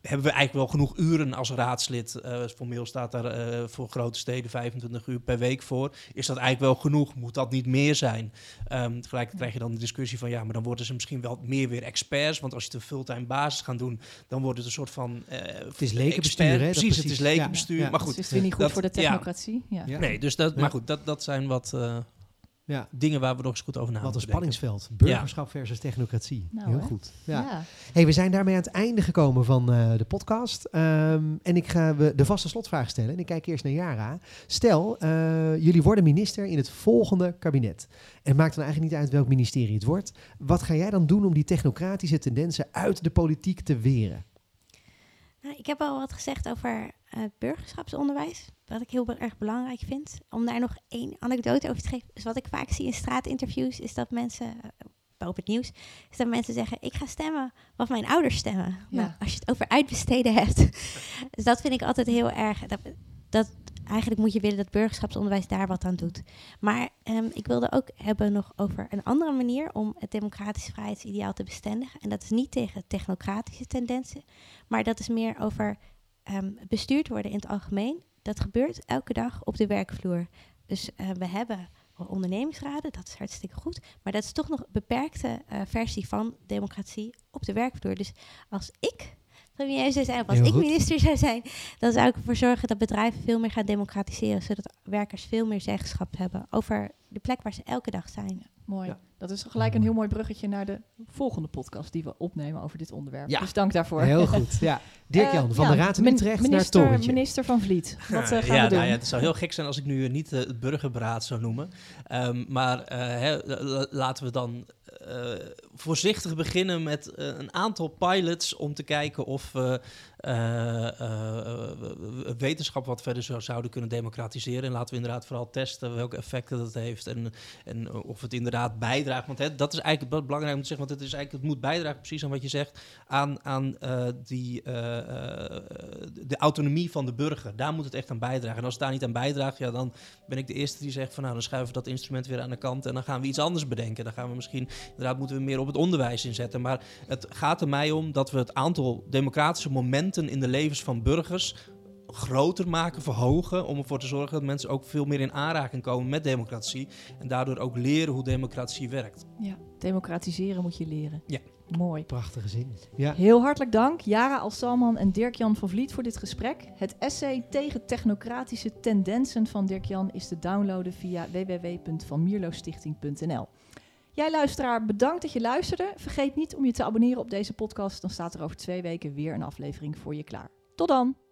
hebben we eigenlijk wel genoeg uren als raadslid? Formeel staat daar voor grote steden 25 uur per week voor. Is dat eigenlijk wel genoeg? Moet dat niet meer zijn? Ehm tegelijkertijd krijg je dan de discussie van ja, maar dan worden ze misschien wel meer weer experts. Want als je het een fulltime basis gaat doen, dan wordt het een soort van. eh Het is lekenbestuur, hè? Precies, het is lekenbestuur. Ja, ja. Maar Dat goed, is weer niet goed dat- voor de technocratie. Ja. Ja. nee, dus dat, maar goed, dat, dat zijn wat eh, Ja. dingen waar we nog eens goed over na Wat een spanningsveld. Burgerschap versus technocratie. Nou, Heel hè? goed. Ja. Ja. Hey, we zijn daarmee aan het einde gekomen van eh, de podcast. Ehm, en ik ga we de vaste slotvraag stellen. En ik kijk eerst naar Jara. Stel, eh, jullie worden minister in het volgende kabinet. En het maakt dan eigenlijk niet uit welk ministerie het wordt. Wat ga jij dan doen om die technocratische tendensen uit de politiek te weren? Nou, ik heb al wat gezegd over eh, burgerschapsonderwijs. Wat ik heel erg belangrijk vind. Om daar nog één anekdote over te geven. Dus wat ik vaak zie in straatinterviews is dat mensen, eh, op het nieuws, is dat mensen zeggen: Ik ga stemmen wat mijn ouders stemmen. Ja. Nou, als je het over uitbesteden <laughs> hebt. dus dat vind ik altijd heel erg. Dat, dat, eigenlijk moet je willen dat burgerschapsonderwijs daar wat aan doet. Maar ehm, ik wilde ook hebben nog over een andere manier om het democratisch vrijheidsideaal te bestendigen. En dat is niet tegen technocratische tendensen, maar dat is meer over ehm, bestuurd worden in het algemeen. Dat gebeurt elke dag op de werkvloer. Dus eh, we hebben ondernemingsraden, dat is hartstikke goed. Maar dat is toch nog een beperkte eh, versie van democratie op de werkvloer. Dus als ik premier zou zijn, of als ik minister zou zijn, dan zou ik ervoor zorgen dat bedrijven veel meer gaan democratiseren, zodat werkers veel meer zeggenschap hebben over de plek waar ze elke dag zijn. Mooi. Ja. Dat is gelijk een heel mooi bruggetje naar de volgende podcast die we opnemen over dit onderwerp. Ja. Dus dank daarvoor. Heel <laughs> goed. Ja. Dirk-Jan, Eh, van ja, de Raad Utrecht naar minister, Torentje. Minister van Vliet. Wat eh, gaan ja, we doen? nou ja, het zou heel gek zijn als ik nu niet eh, het burgerberaad zou noemen. Ehm, maar eh, hè, laten we dan voorzichtig beginnen met eh, een aantal pilots om te kijken of we eh, eh, wetenschap wat verder zou, zouden kunnen democratiseren. En laten we inderdaad vooral testen welke effecten dat heeft en, en of het inderdaad bijdraagt. Want hè, dat is eigenlijk be- belangrijk om te zeggen, want het, is eigenlijk, het moet bijdragen, precies aan wat je zegt, aan, aan eh, die, eh, eh, de autonomie van de burger. Daar moet het echt aan bijdragen. En als het daar niet aan bijdraagt, ja, dan ben ik de eerste die zegt van nou, dan schuiven we dat instrument weer aan de kant en dan gaan we iets anders bedenken. Dan gaan we misschien, inderdaad moeten we meer op het onderwijs inzetten. Maar het gaat er mij om dat we het aantal democratische momenten in de levens van burgers groter maken, verhogen, om ervoor te zorgen dat mensen ook veel meer in aanraking komen met democratie en daardoor ook leren hoe democratie werkt. Ja, democratiseren moet je leren. Ja. Mooi. Prachtige zin. Ja. Heel hartelijk dank, Jara Alsalman en Dirk-Jan van Vliet voor dit gesprek. Het essay tegen technocratische tendensen van Dirk-Jan is te downloaden via www.vanmierlostichting.nl. Jij luisteraar, bedankt dat je luisterde. Vergeet niet om je te abonneren op deze podcast, dan staat er over twee weken weer een aflevering voor je klaar. Tot dan!